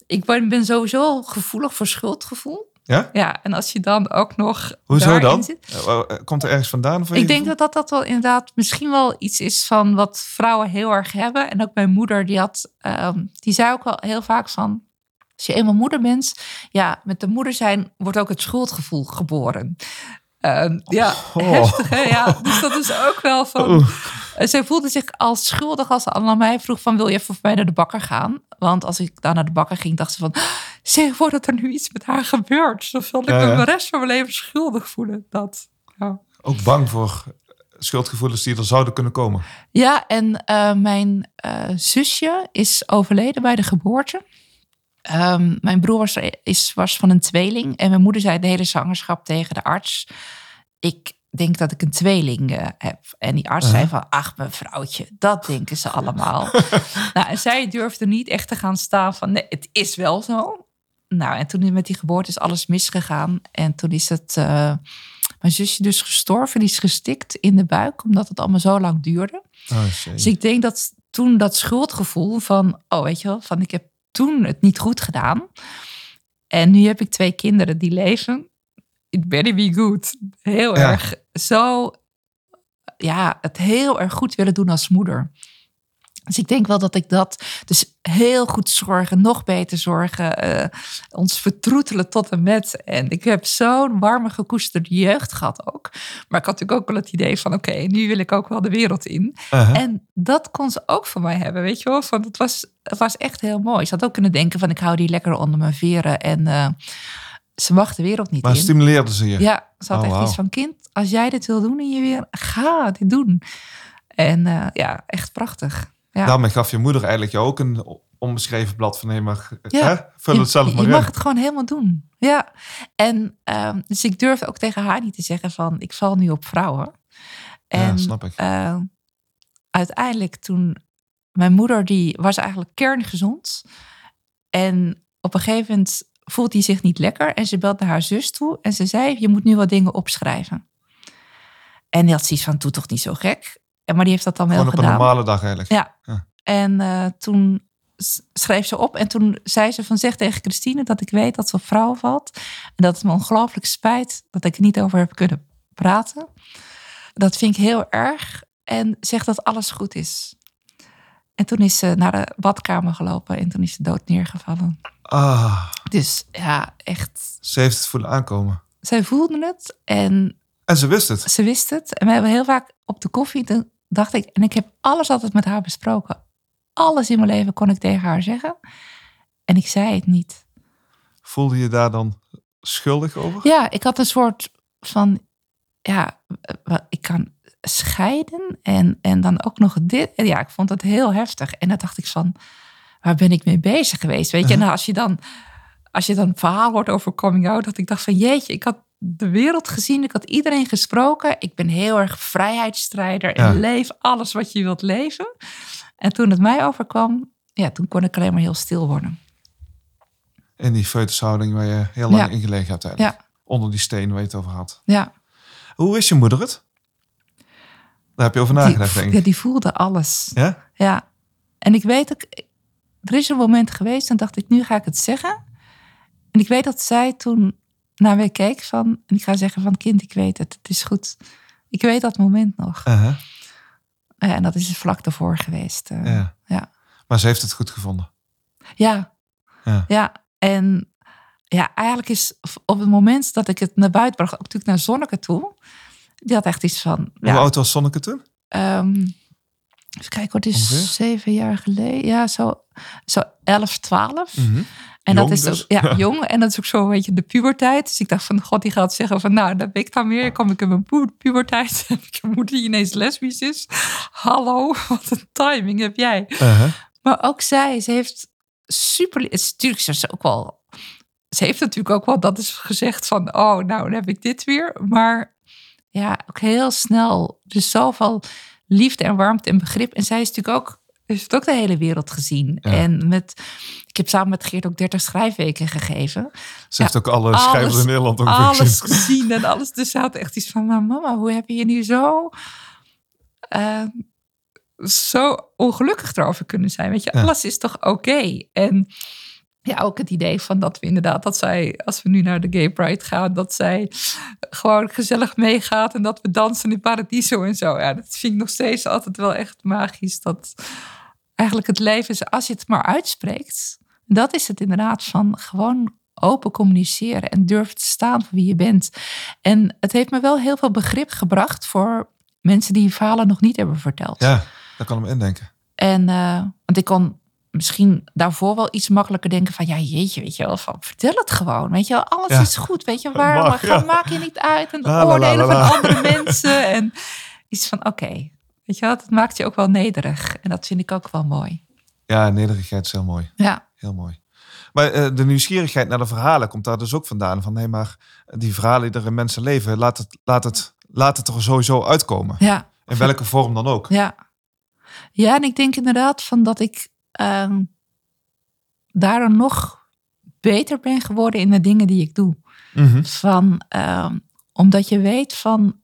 Ik ben, ben sowieso gevoelig voor schuldgevoel. Ja? Ja, en als je dan ook nog. Hoezo dan? zit- Eh, eh, Komt er ergens vandaan? Voor ik denk dat, dat dat wel inderdaad misschien wel iets is van wat vrouwen heel erg hebben. En ook mijn moeder, die had, ehm, die zei ook wel heel vaak van. Als je eenmaal moeder bent, ja, met de moeder zijn wordt ook het schuldgevoel geboren. Ehm, ja, Oh. heftig hè? Ja, dus dat is ook wel van... Oeh. Zij voelde zich als schuldig als ze aan mij vroeg van... wil je even voor mij naar de bakker gaan? Want als ik dan naar de bakker ging, dacht ze van... zeg, wordt er nu iets met haar gebeurd? Dan zal ik me de rest van mijn leven schuldig voelen. Dat, ja. Ook bang voor schuldgevoelens die er zouden kunnen komen. Ja, en eh, mijn eh, zusje is overleden bij de geboorte. Ehm, mijn broer was, is, was van een tweeling. En mijn moeder zei de hele zwangerschap tegen de arts. Ik denk dat ik een tweeling eh, heb. En die arts zei van, ach mevrouwtje, dat denken ze allemaal. (laughs) nou, en zij durfde niet echt te gaan staan van, nee, het is wel zo. Nou, en toen met die geboorte is alles misgegaan. En toen is het, eh, mijn zusje dus gestorven. Die is gestikt in de buik, omdat het allemaal zo lang duurde. Oh. Dus ik denk dat toen dat schuldgevoel van, oh weet je wel, van ik heb toen het niet goed gedaan. En nu heb ik twee kinderen die leven. It better be good. Heel Ja. erg zo, ja, het heel erg goed willen doen als moeder. Dus ik denk wel dat ik dat, dus heel goed zorgen, nog beter zorgen, eh, ons vertroetelen tot en met. En ik heb zo'n warme gekoesterde jeugd gehad ook. Maar ik had natuurlijk ook wel het idee van, oké, nu wil ik ook wel de wereld in. En dat kon ze ook van mij hebben, weet je wel. Van, het, was, het was echt heel mooi. Ze had ook kunnen denken van, ik hou die lekker onder mijn veren. En eh, ze mag de wereld niet maar in. stimuleerde ze je? Ja, ze had Oh, echt iets van, kind, als jij dit wil doen in je weer, ga dit doen. En eh, ja, echt prachtig. Ja. Daarmee gaf je moeder eigenlijk jou ook een onbeschreven blad van nee, maar Ja. hè? vul het je, zelf maar je in. mag het gewoon helemaal doen. Ja. En ehm, dus ik durf ook tegen haar niet te zeggen van ik val nu op vrouwen. En ja, snap ik. eh, uiteindelijk toen mijn moeder die was eigenlijk kerngezond. En op een gegeven moment voelt hij zich niet lekker. En ze belt naar haar zus toe. En ze zei, je moet nu wat dingen opschrijven. En die had zoiets van, doe toch niet zo gek. En Maar die heeft dat dan wel Gewoon op een gedaan. normale dag eigenlijk. Ja. Ja. En eh, toen schreef ze op en toen zei ze van zeg tegen Christine dat ik weet dat ze op vrouwen valt. En dat het me ongelooflijk spijt dat ik er niet over heb kunnen praten. Dat vind ik heel erg. En zeg dat alles goed is. En toen is ze naar de badkamer gelopen en toen is ze dood neergevallen. Ah, Dus ja, echt. ze heeft het voelen aankomen. Zij voelde het en En ze wist het. ze wist het. En we hebben heel vaak op de koffie, toen dacht ik, en ik heb alles altijd met haar besproken. Alles in mijn leven kon ik tegen haar zeggen. En ik zei het niet. Voelde je daar dan schuldig over? Ja, ik had een soort van, ja, ik kan scheiden en, en dan ook nog dit. Ja, ik vond het heel heftig. En dan dacht ik van, waar ben ik mee bezig geweest? Weet je, en als je dan, als je dan een verhaal hoort over coming out, dat ik dacht van, jeetje, ik had de wereld gezien, ik had iedereen gesproken. Ik ben heel erg vrijheidsstrijder en Ja. leef alles wat je wilt leven. En toen het mij overkwam, ja, toen kon ik alleen maar heel stil worden. In die foetushouding waar je heel lang Ja. in gelegen hebt eigenlijk. Ja, Onder die steen waar je het over had. ja. Hoe is je moeder het? Daar heb je over nagedacht, denk die, ja, ik. die voelde alles. Ja? Ja, en ik weet ook, er is een moment geweest en dacht ik, nu ga ik het zeggen. En ik weet dat zij toen naar mij keek van, en ik ga zeggen van, kind, ik weet het, het is goed. Ik weet dat moment nog. Ja, en dat is vlak daarvoor geweest. eh. ja. ja. Maar ze heeft het goed gevonden. Ja. Ja. ja. En ja, eigenlijk is op het moment dat ik het naar buiten bracht, ook natuurlijk naar Zonneke toe, die had echt iets van, Hoe ja, oud was Sonneke toen? Ehm, even kijken, wat is Ongeveer? zeven jaar geleden? Ja, zo, zo 11, 12. Mhm. En Jong dat is dus. ook, (laughs) ja, jong. En dat is ook zo een beetje de puberteit. Dus ik dacht van, god, die gaat zeggen van, nou, dat weet ik dan meer. Kom ik in mijn pu- puberteit. (laughs) Heb ik een moeder die ineens lesbisch is. Hallo, (laughs) wat een timing heb jij. Uh-huh. Maar ook zij, ze heeft super... Het is natuurlijk ze is ook wel... Ze heeft natuurlijk ook wel dat is gezegd van... Oh, nou, dan heb ik dit weer. Maar ja, ook heel snel. Dus zoveel liefde en warmte en begrip. En zij is natuurlijk ook... Heeft ook de hele wereld gezien. Ja. En met... Ik heb samen met Geert ook 30 schrijfweken gegeven. Ze heeft ook alle alles- schrijvers in Nederland ongeveer Alles gezien. gezien en alles. Dus ze had echt iets van... Maar mama, hoe heb je je nu zo... eh, zo ongelukkig erover kunnen zijn. Weet je, Ja. alles is toch oké? En ja, ook het idee van dat we inderdaad, dat zij, als we nu naar de Gay Pride gaan, dat zij gewoon gezellig meegaat en dat we dansen in Paradiso en zo. Ja, dat vind ik nog steeds altijd wel echt magisch. Dat eigenlijk het leven is, als je het maar uitspreekt, dat is het inderdaad van gewoon open communiceren en durven te staan voor wie je bent. En het heeft me wel heel veel begrip gebracht voor mensen die verhalen nog niet hebben verteld. Ja, daar kan ik me indenken. En eh, want ik kon misschien daarvoor wel iets makkelijker denken van ja jeetje, weet je wel, van vertel het gewoon, weet je wel, alles Ja. is goed, weet je, waarom Mag, ga, ja. maak je niet uit en la, oordelen van andere (laughs) mensen en iets van oké, weet je wel, dat maakt je ook wel nederig en dat vind ik ook wel mooi. Ja, nederigheid is heel mooi. Ja, Heel mooi. Maar eh, de nieuwsgierigheid naar de verhalen komt daar dus ook vandaan. Van nee, maar die verhalen die er in mensen leven, laat het, laat het, laat het er sowieso uitkomen. ja, In welke vorm dan ook. ja. Ja, en ik denk inderdaad van dat ik ehm daardoor nog beter ben geworden in de dingen die ik doe. Mhm. Van, ehm, omdat je weet van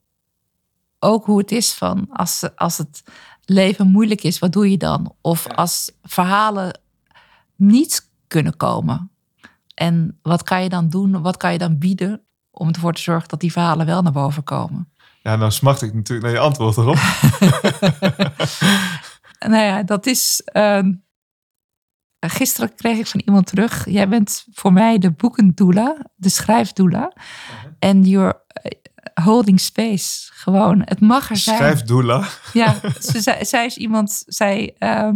ook hoe het is van als, als het leven moeilijk is, wat doe je dan? Of als verhalen niet kunnen komen. En wat kan je dan doen? Wat kan je dan bieden om ervoor te zorgen dat die verhalen wel naar boven komen? Ja, nou smacht ik natuurlijk naar je antwoord erop. (laughs) nou ja, dat is. ehm, gisteren kreeg ik van iemand terug. Jij bent voor mij de boekendoela, de schrijfdoela. En you're eh, holding space. Gewoon, het mag er zijn. Schrijfdoela. Ja, (laughs) ze, zij, zij is iemand, zij, eh,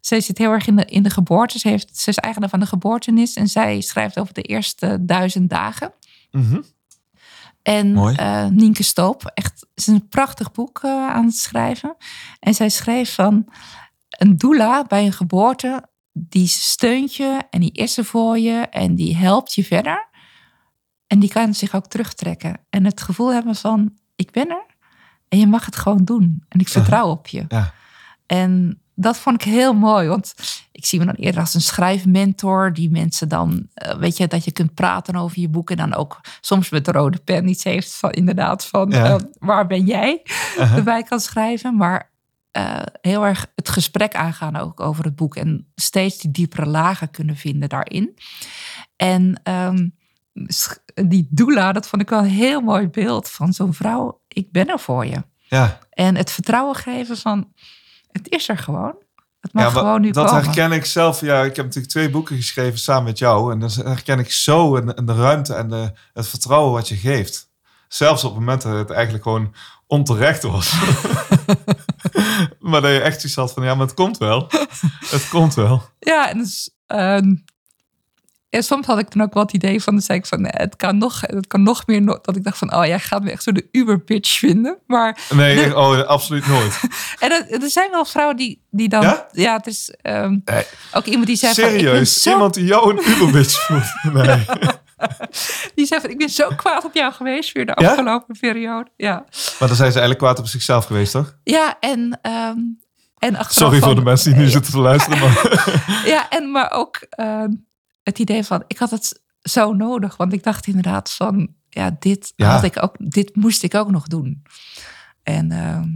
zij zit heel erg in de, in de geboorte. Ze, heeft, ze is eigenaar van de geboortenis en zij schrijft over de eerste duizend dagen. Mhm. En Mooi. eh, Nienke Stoop, echt, ze is een prachtig boek eh, aan het schrijven. En zij schreef van een doula bij een geboorte, die steunt je en die is er voor je en die helpt je verder. En die kan zich ook terugtrekken. En het gevoel hebben van, ik ben er en je mag het gewoon doen. En ik vertrouw op je. Ja. En dat vond ik heel mooi, want ik zie me dan eerder als een schrijfmentor, die mensen dan, eh, weet je, dat je kunt praten over je boek en dan ook soms met de rode pen iets heeft van inderdaad van Ja. eh, waar ben jij erbij kan schrijven, maar eh, heel erg het gesprek aangaan ook over het boek en steeds die diepere lagen kunnen vinden daarin. En ehm, die doula, dat vond ik wel een heel mooi beeld van zo'n vrouw. Ik ben er voor je. Ja, En het vertrouwen geven van, het is er gewoon. Het mag ja gewoon nu dat komen. herken ik zelf. Ja, ik heb natuurlijk twee boeken geschreven samen met jou. En dat herken ik zo in, in de ruimte en de, het vertrouwen wat je geeft. Zelfs op momenten dat het eigenlijk gewoon onterecht was. (laughs) maar dat je echt iets had van, ja, maar het komt wel. Het komt wel. Ja, en dus, ehm, en soms had ik dan ook wel het idee van, dan zei ik van, nee, het kan nog, het kan nog meer, no- dat ik dacht van, oh, jij gaat me echt zo de uber-pitch vinden. Maar, Nee, oh, absoluut nooit. (laughs) en er, er zijn wel vrouwen die, die dan, Ja? ja, het is ehm, Nee. ook iemand die zei van, Serieus, zo, iemand die jou een Uberbitch voelt. (laughs) Nee. (laughs) die zei van, ik ben zo kwaad op jou geweest voor de Ja? afgelopen periode. Ja, Maar dan zijn ze eigenlijk kwaad op zichzelf geweest, toch? ja en, ehm, en achteraf Sorry voor de mensen die nu (laughs) zitten te luisteren. Maar... (laughs) Ja, en maar ook ehm, het idee van, ik had het zo nodig. Want ik dacht inderdaad van, ja, dit, Ja. Had ik ook, dit moest ik ook nog doen. En ehm,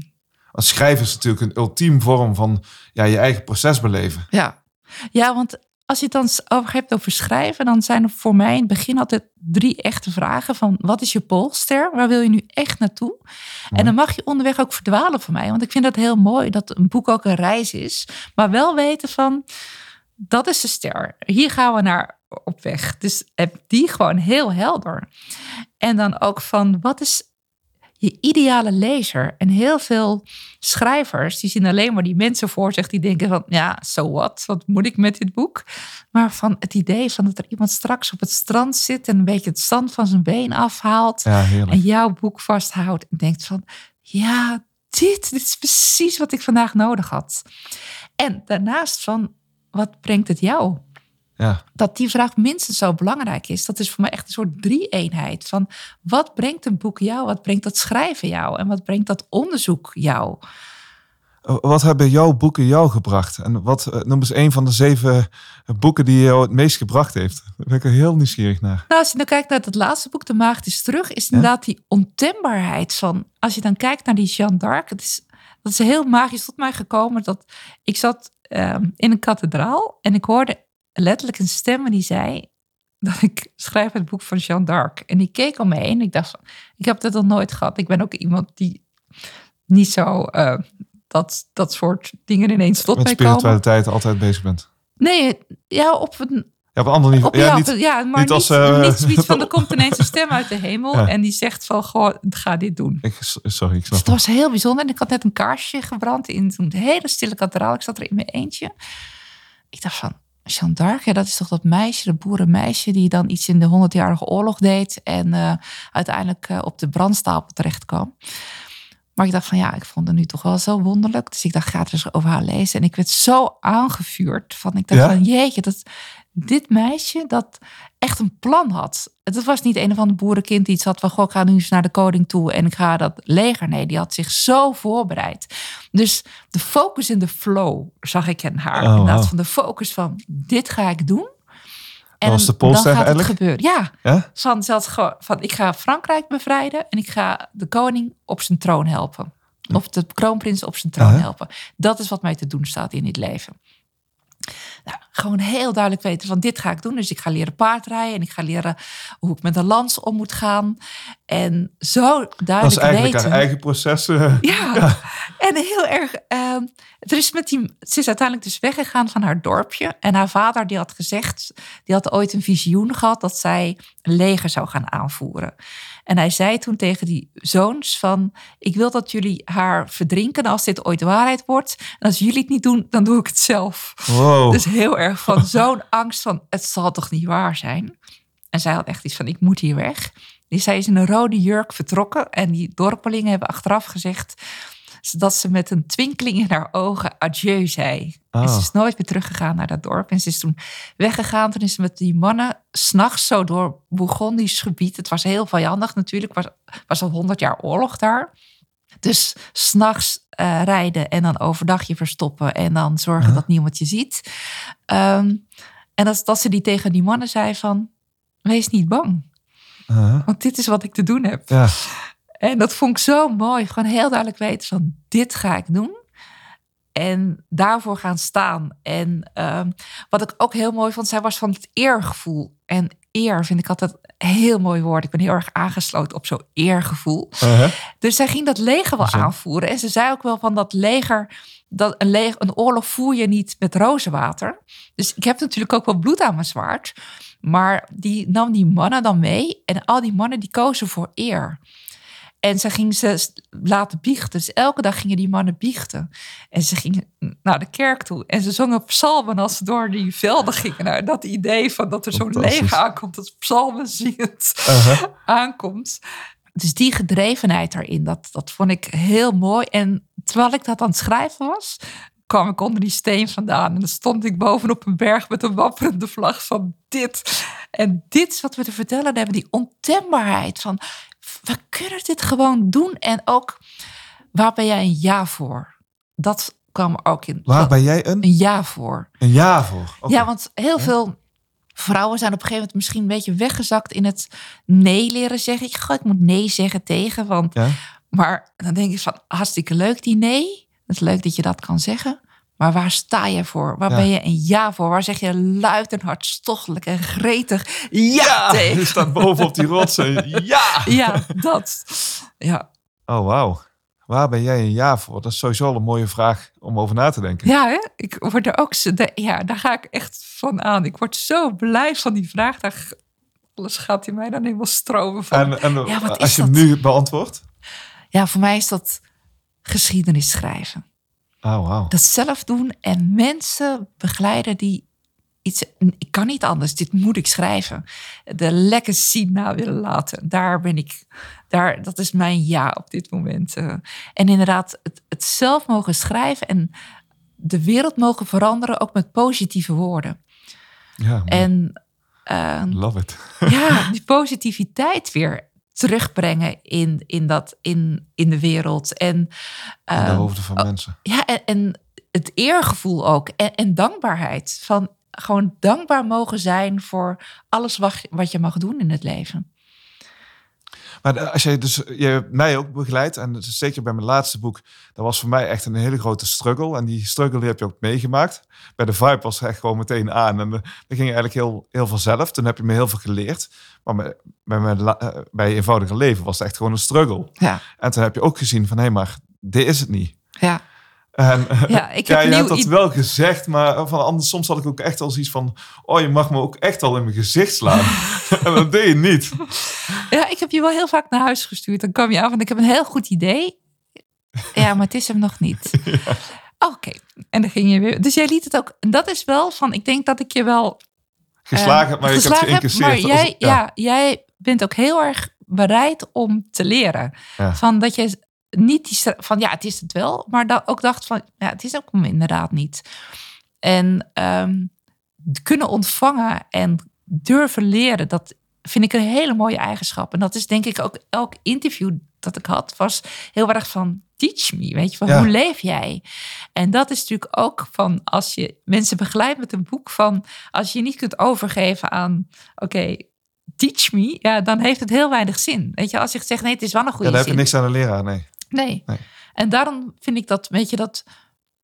Want schrijven is natuurlijk een ultiem vorm van ja, je eigen proces beleven. ja. ja, want als je het dan over hebt over schrijven, dan zijn er voor mij in het begin altijd drie echte vragen van, wat is je polster? Waar wil je nu echt naartoe? En dan mag je onderweg ook verdwalen voor mij. Want ik vind dat heel mooi dat een boek ook een reis is. Maar wel weten van, dat is de ster. Hier gaan we naar op weg. Dus heb die gewoon heel helder. En dan ook van, wat is je ideale lezer? En heel veel schrijvers, die zien alleen maar die mensen voor zich die denken van, ja, so what? Wat moet ik met dit boek? Maar van het idee van dat er iemand straks op het strand zit en een beetje het zand van zijn been afhaalt Ja, en jouw boek vasthoudt en denkt van, ja, dit, dit is precies wat ik vandaag nodig had. En daarnaast van, wat brengt het jou? Ja. Dat die vraag minstens zo belangrijk is. Dat is voor mij echt een soort drie-eenheid van, wat brengt een boek jou? Wat brengt dat schrijven jou? En wat brengt dat onderzoek jou? Wat hebben jouw boeken jou gebracht? En wat, eh, noem eens een van de zeven boeken die jou het meest gebracht heeft. Daar ben ik er heel nieuwsgierig naar. Nou, als je dan kijkt naar het laatste boek, De Maagd is terug, is inderdaad die ontembaarheid van, als je dan kijkt naar die Jeanne d'Arc, het is, dat is heel magisch tot mij gekomen. Dat ik zat ehm, in een kathedraal en ik hoorde letterlijk een stem die zei dat ik schrijf het boek van Jeanne d'Arc. En ik keek om me heen en ik dacht ik heb dat nog nooit gehad. Ik ben ook iemand die niet zo eh, dat, dat soort dingen ineens tot Met mij komen. spiritualiteit altijd bezig bent. Nee, ja, op een Ja, op een ander niveau. op, ja, niet, ja, maar niet als, eh, niet zoiets van, er (laughs) komt ineens een stem uit de hemel Ja. en die zegt van, gewoon, ga dit doen. ik, sorry, ik Dus snap het was heel bijzonder. En ik had net een kaarsje gebrand in een hele stille kathedraal. Ik zat er in mijn eentje. Ik dacht van, Jeanne d'Arc, ja, dat is toch dat meisje, dat boerenmeisje... die dan iets in de honderdjarige oorlog deed... en eh, uiteindelijk eh, op de brandstapel terecht kwam. Maar ik dacht van, ja, ik vond het nu toch wel zo wonderlijk. Dus ik dacht, ga er eens over haar lezen. En ik werd zo aangevuurd. Van, ik dacht Ja? van, jeetje, dat, dit meisje dat echt een plan had. Het was niet een of ander boerenkind die iets had van... Goh, ik ga nu eens naar de koning toe en ik ga dat leger. Nee, die had zich zo voorbereid. Dus de focus in de flow zag ik in haar. Oh, Inderdaad, wow. van de focus van dit ga ik doen. En was de dan gaat het eigenlijk? gebeuren. Ja, Ja? van, zelfs gewoon van ik ga Frankrijk bevrijden... en ik ga de koning op zijn troon helpen. Of de kroonprins op zijn troon helpen. Dat is wat mij te doen staat in dit leven. Nou, gewoon heel duidelijk weten van dit ga ik doen. Dus ik ga leren paardrijden en ik ga leren hoe ik met een lans om moet gaan. En zo duidelijk Dat is eigenlijk weten. haar eigen processen. (laughs) Ja, en heel erg. ehm, er is met die, ze is uiteindelijk dus weggegaan van haar dorpje. En haar vader die had gezegd, die had ooit een visioen gehad dat zij een leger zou gaan aanvoeren. En hij zei toen tegen die zoons van, ik wil dat jullie haar verdrinken als dit ooit waarheid wordt. En als jullie het niet doen, dan doe ik het zelf. Wow. Dus heel erg van (laughs) zo'n angst van, het zal toch niet waar zijn? En zij had echt iets van, ik moet hier weg. Die zij is in een rode jurk vertrokken. En die dorpelingen hebben achteraf gezegd dat ze met een twinkeling in haar ogen adieu zei. En Ah. ze is nooit meer teruggegaan naar dat dorp. En ze is toen weggegaan. Toen is ze met die mannen s'nachts zo door Bourgondisch gebied. Het was heel vijandig natuurlijk. Het was, was al honderd jaar oorlog daar. Dus s'nachts eh rijden en dan overdag je verstoppen. En dan zorgen dat niemand je ziet. Ehm, en dat, dat ze die tegen die mannen zei van... Wees niet bang, want dit is wat ik te doen heb. Ja. En dat vond ik zo mooi. Gewoon heel duidelijk weten van dit ga ik doen. En daarvoor gaan staan. En ehm, wat ik ook heel mooi vond, zij was van het eergevoel. En eer vind ik altijd een heel mooi woord. Ik ben heel erg aangesloten op zo'n eergevoel. Uh-huh. Dus zij ging dat leger wel Zo. aanvoeren. En ze zei ook wel van dat leger, dat een, leger, een oorlog voer je niet met rozenwater. Dus ik heb natuurlijk ook wel bloed aan mijn zwaard. Maar die nam die mannen dan mee. En al die mannen die kozen voor eer. En ze ging ze laten biechten. Dus elke dag gingen die mannen biechten. En ze gingen naar de kerk toe. En ze zongen psalmen als ze door die velden gingen. Nou, dat idee van dat er zo'n leger aankomt. Dat psalmen zingend (laughs) aankomt. Dus die gedrevenheid erin, dat, dat vond ik heel mooi. En terwijl ik dat aan het schrijven was, kwam ik onder die steen vandaan. En dan stond ik bovenop een berg met een wapperende vlag van dit. En dit is wat we te vertellen hebben. Die ontembaarheid van, we kunnen dit gewoon doen. En ook, waar ben jij een ja voor? Dat kwam ook in. Waar ben jij een? Een ja voor. Een ja voor. Ja, want heel veel vrouwen zijn op een gegeven moment misschien een beetje weggezakt in het nee leren zeggen. Ik, goh, ik moet nee zeggen tegen. Want, Ja. Maar dan denk ik van hartstikke leuk die nee. Het is leuk dat je dat kan zeggen. Maar waar sta je voor? Waar Ja. ben je een ja voor? Waar zeg je luid en hartstochtelijk en gretig ja, Ja, (laughs) tegen? je staat boven op die rotsen. Ja! Ja, dat. Ja, Oh, wauw. Waar ben jij een ja voor? Dat is sowieso al een mooie vraag om over na te denken. ja hè? ik word er ook ja, daar ga ik echt van aan. Ik word zo blij van die vraag. Daar, alles gaat in mij dan helemaal stromen van. En, Ja, als je hem nu beantwoordt? Ja, voor mij is dat geschiedenis schrijven. Oh, wauw. Dat zelf doen en mensen begeleiden die iets. Ik kan niet anders, dit moet ik schrijven. De legacy na willen laten. Daar ben ik. Daar, dat is mijn ja op dit moment. eh. En inderdaad, het, het zelf mogen schrijven en de wereld mogen veranderen, ook met positieve woorden. Ja. En eh, love it. ja, (laughs) die positiviteit weer terugbrengen in, in, dat, in, in de wereld. En, In de ehm, hoofden van mensen. ja, en, en het eergevoel ook. En, en dankbaarheid. Van gewoon dankbaar mogen zijn voor alles wat, wat je mag doen in het leven. Maar de- als jij dus, je hebt mij ook begeleid en zeker bij mijn laatste boek, dat was voor mij echt een hele grote struggle. En die struggle die heb je ook meegemaakt. Bij de vibe was er echt gewoon meteen aan en eh, dat ging eigenlijk heel, heel vanzelf. Toen heb je me heel veel geleerd. Maar bij, bij, mijn eh, bij leven was het echt gewoon een struggle. Ja, En toen heb je ook gezien van, hé, maar dit is het niet. ja. En Ja, (laughs) ik ja, heb je nieuw hebt dat wel gezegd, maar van anders soms had ik ook echt al zoiets van, oh, je mag me ook echt al in mijn gezicht slaan. (laughs) en dat deed je niet. ja, ik heb je wel heel vaak naar huis gestuurd. Dan kwam je af en ik heb een heel goed idee. Ja, maar het is hem nog niet. (laughs) Oké, en dan ging je weer. Dus jij liet het ook. En dat is wel van, ik denk dat ik je wel Geslagen, eh, maar je geslagen heb, geïncasseerd. Maar als- jij, ja. jij bent ook heel erg bereid om te leren. Ja. Van dat je niet die van ja, het is het wel, maar dat ook dacht van ja, het is ook inderdaad niet. En ehm, kunnen ontvangen en durven leren, dat vind ik een hele mooie eigenschap. En dat is denk ik ook elk interview dat ik had, was heel erg van teach me, weet je, van Ja. hoe leef jij? En dat is natuurlijk ook van als je mensen begeleidt met een boek van als je niet kunt overgeven aan oké, teach me, ja, dan heeft het heel weinig zin. Weet je, als je zegt nee, het is wel een Ja, goede daar heb je niks aan de leraar, nee. Nee. Nee. En daarom vind ik dat, weet je, dat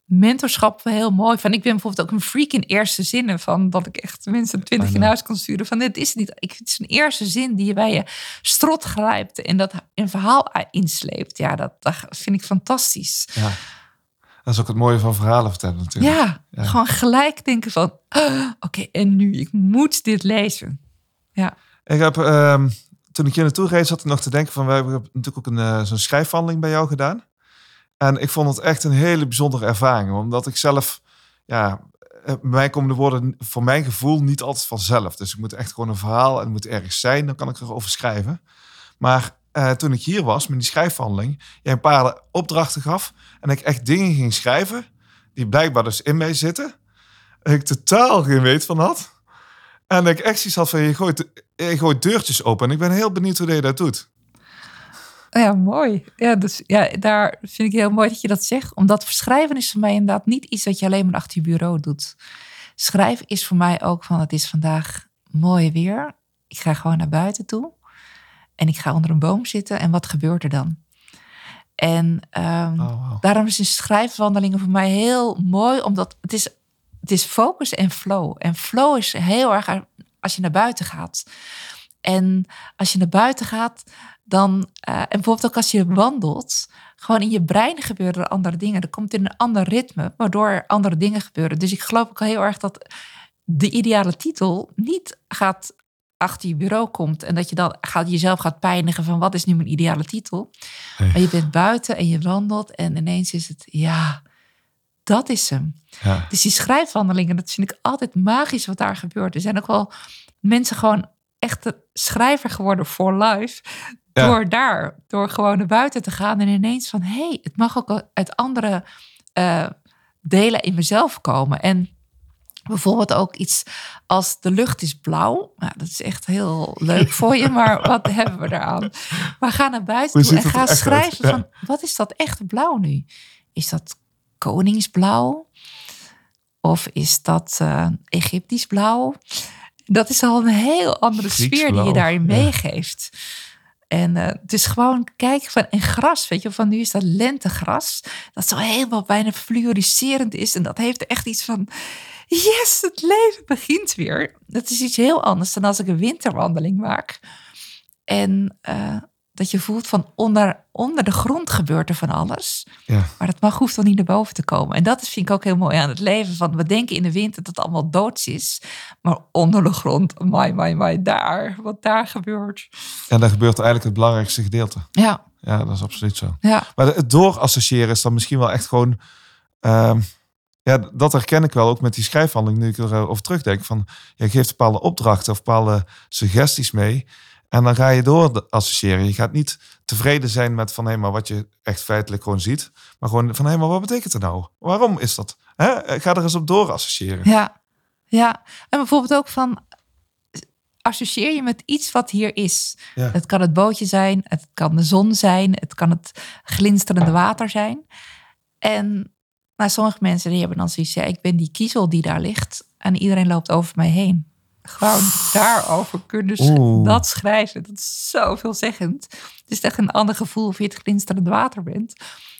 mentorschap heel mooi. Van, ik ben bijvoorbeeld ook een freak in eerste zinnen. Van dat ik echt mensen twintig in huis kan sturen. Van dit is niet. Ik, het is een eerste zin die je bij je strot grijpt. En dat een verhaal insleept. Ja, dat, dat vind ik fantastisch. Ja. Dat is ook het mooie van verhalen vertellen natuurlijk. Ja, gewoon gelijk denken van... "Ah, (gasps) Oké, en nu? Ik moet dit lezen. Ja. Ik heb, ehm, toen ik hier naartoe reed, zat ik nog te denken van... We hebben natuurlijk ook een, eh, zo'n schrijfwandeling bij jou gedaan. En ik vond het echt een hele bijzondere ervaring. Omdat ik zelf, ja, eh, bij mij komen de woorden voor mijn gevoel niet altijd vanzelf. Dus ik moet echt gewoon een verhaal en het moet ergens zijn. Dan kan ik erover schrijven. Maar eh, toen ik hier was met die schrijfwandeling, jij een paar opdrachten gaf. En ik echt dingen ging schrijven die blijkbaar dus in mij zitten. En ik totaal geen weet van had. En ik echt zoiets had van, je gooit, je gooit deurtjes open. En ik ben heel benieuwd hoe je dat doet. Ja, mooi. Ja, dus ja, daar vind ik heel mooi dat je dat zegt. Omdat schrijven is voor mij inderdaad niet iets dat je alleen maar achter je bureau doet. Schrijven is voor mij ook van, het is vandaag mooi weer. Ik ga gewoon naar buiten toe. En ik ga onder een boom zitten. En wat gebeurt er dan? En ehm, Oh, wow. daarom is een schrijfwandelingen voor mij heel mooi. Omdat het is, het is focus en flow. En flow is heel erg als je naar buiten gaat. En als je naar buiten gaat, dan, eh, en bijvoorbeeld ook als je wandelt, gewoon in je brein gebeuren er andere dingen. Er komt in een ander ritme, waardoor er andere dingen gebeuren. Dus ik geloof ook heel erg dat de ideale titel niet gaat achter je bureau komt en dat je dan gaat, jezelf gaat pijnigen van wat is nu mijn ideale titel. Nee. Maar je bent buiten en je wandelt en ineens is het, ja, dat is hem. Ja. Dus die schrijfwandelingen, dat vind ik altijd magisch wat daar gebeurt. Er zijn ook wel mensen gewoon echte schrijver geworden voor life. Ja. Door daar, door gewoon naar buiten te gaan en ineens van... hé, hey, het mag ook uit andere eh, delen in mezelf komen. En bijvoorbeeld ook iets als de lucht is blauw. Nou, dat is echt heel leuk voor je, maar (laughs) wat hebben we eraan? Maar ga naar buiten toe en ga echt schrijven? Ja. van... wat is dat echte blauw nu? Is dat koningsblauw? Of is dat eh, Egyptisch blauw? Dat is al een heel andere sfeer die je daarin ja. meegeeft. En het is gewoon kijken van en gras, weet je, van nu is dat lentegras. Dat zo helemaal bijna fluoriserend is. En dat heeft echt iets van, yes, het leven begint weer. Dat is iets heel anders dan als ik een winterwandeling maak. En eh, dat je voelt van onder, onder de grond gebeurt er van alles. Ja. Maar dat mag, hoeft dan niet naar boven te komen. En dat is, vind ik ook heel mooi aan het leven. Van, we denken in de winter dat het allemaal doods is. Maar onder de grond, my, my, my, daar. Wat daar gebeurt. En daar gebeurt eigenlijk het belangrijkste gedeelte. Ja, Ja, dat is absoluut zo. ja, Maar het doorassociëren is dan misschien wel echt gewoon... ehm, ja, dat herken ik wel ook met die schrijfhandeling. Nu ik erover terugdenk. Van, je geeft bepaalde opdrachten of bepaalde suggesties mee. En dan ga je door associëren. Je gaat niet tevreden zijn met van... hé, maar wat je echt feitelijk gewoon ziet. Maar gewoon van, hé, maar wat betekent het nou? Waarom is dat? Hè? Ga er eens op door associëren. ja, ja. En bijvoorbeeld ook van, associeer je met iets wat hier is. Ja. Het kan het bootje zijn, het kan de zon zijn, het kan het glinsterende water zijn. En nou, sommige mensen die hebben dan zoiets, ja, ik ben die kiezel die daar ligt en iedereen loopt over mij heen. Gewoon daarover kunnen Oeh. dat schrijven. Dat is zo veelzeggend. Het is echt een ander gevoel of je het glinsterende water bent.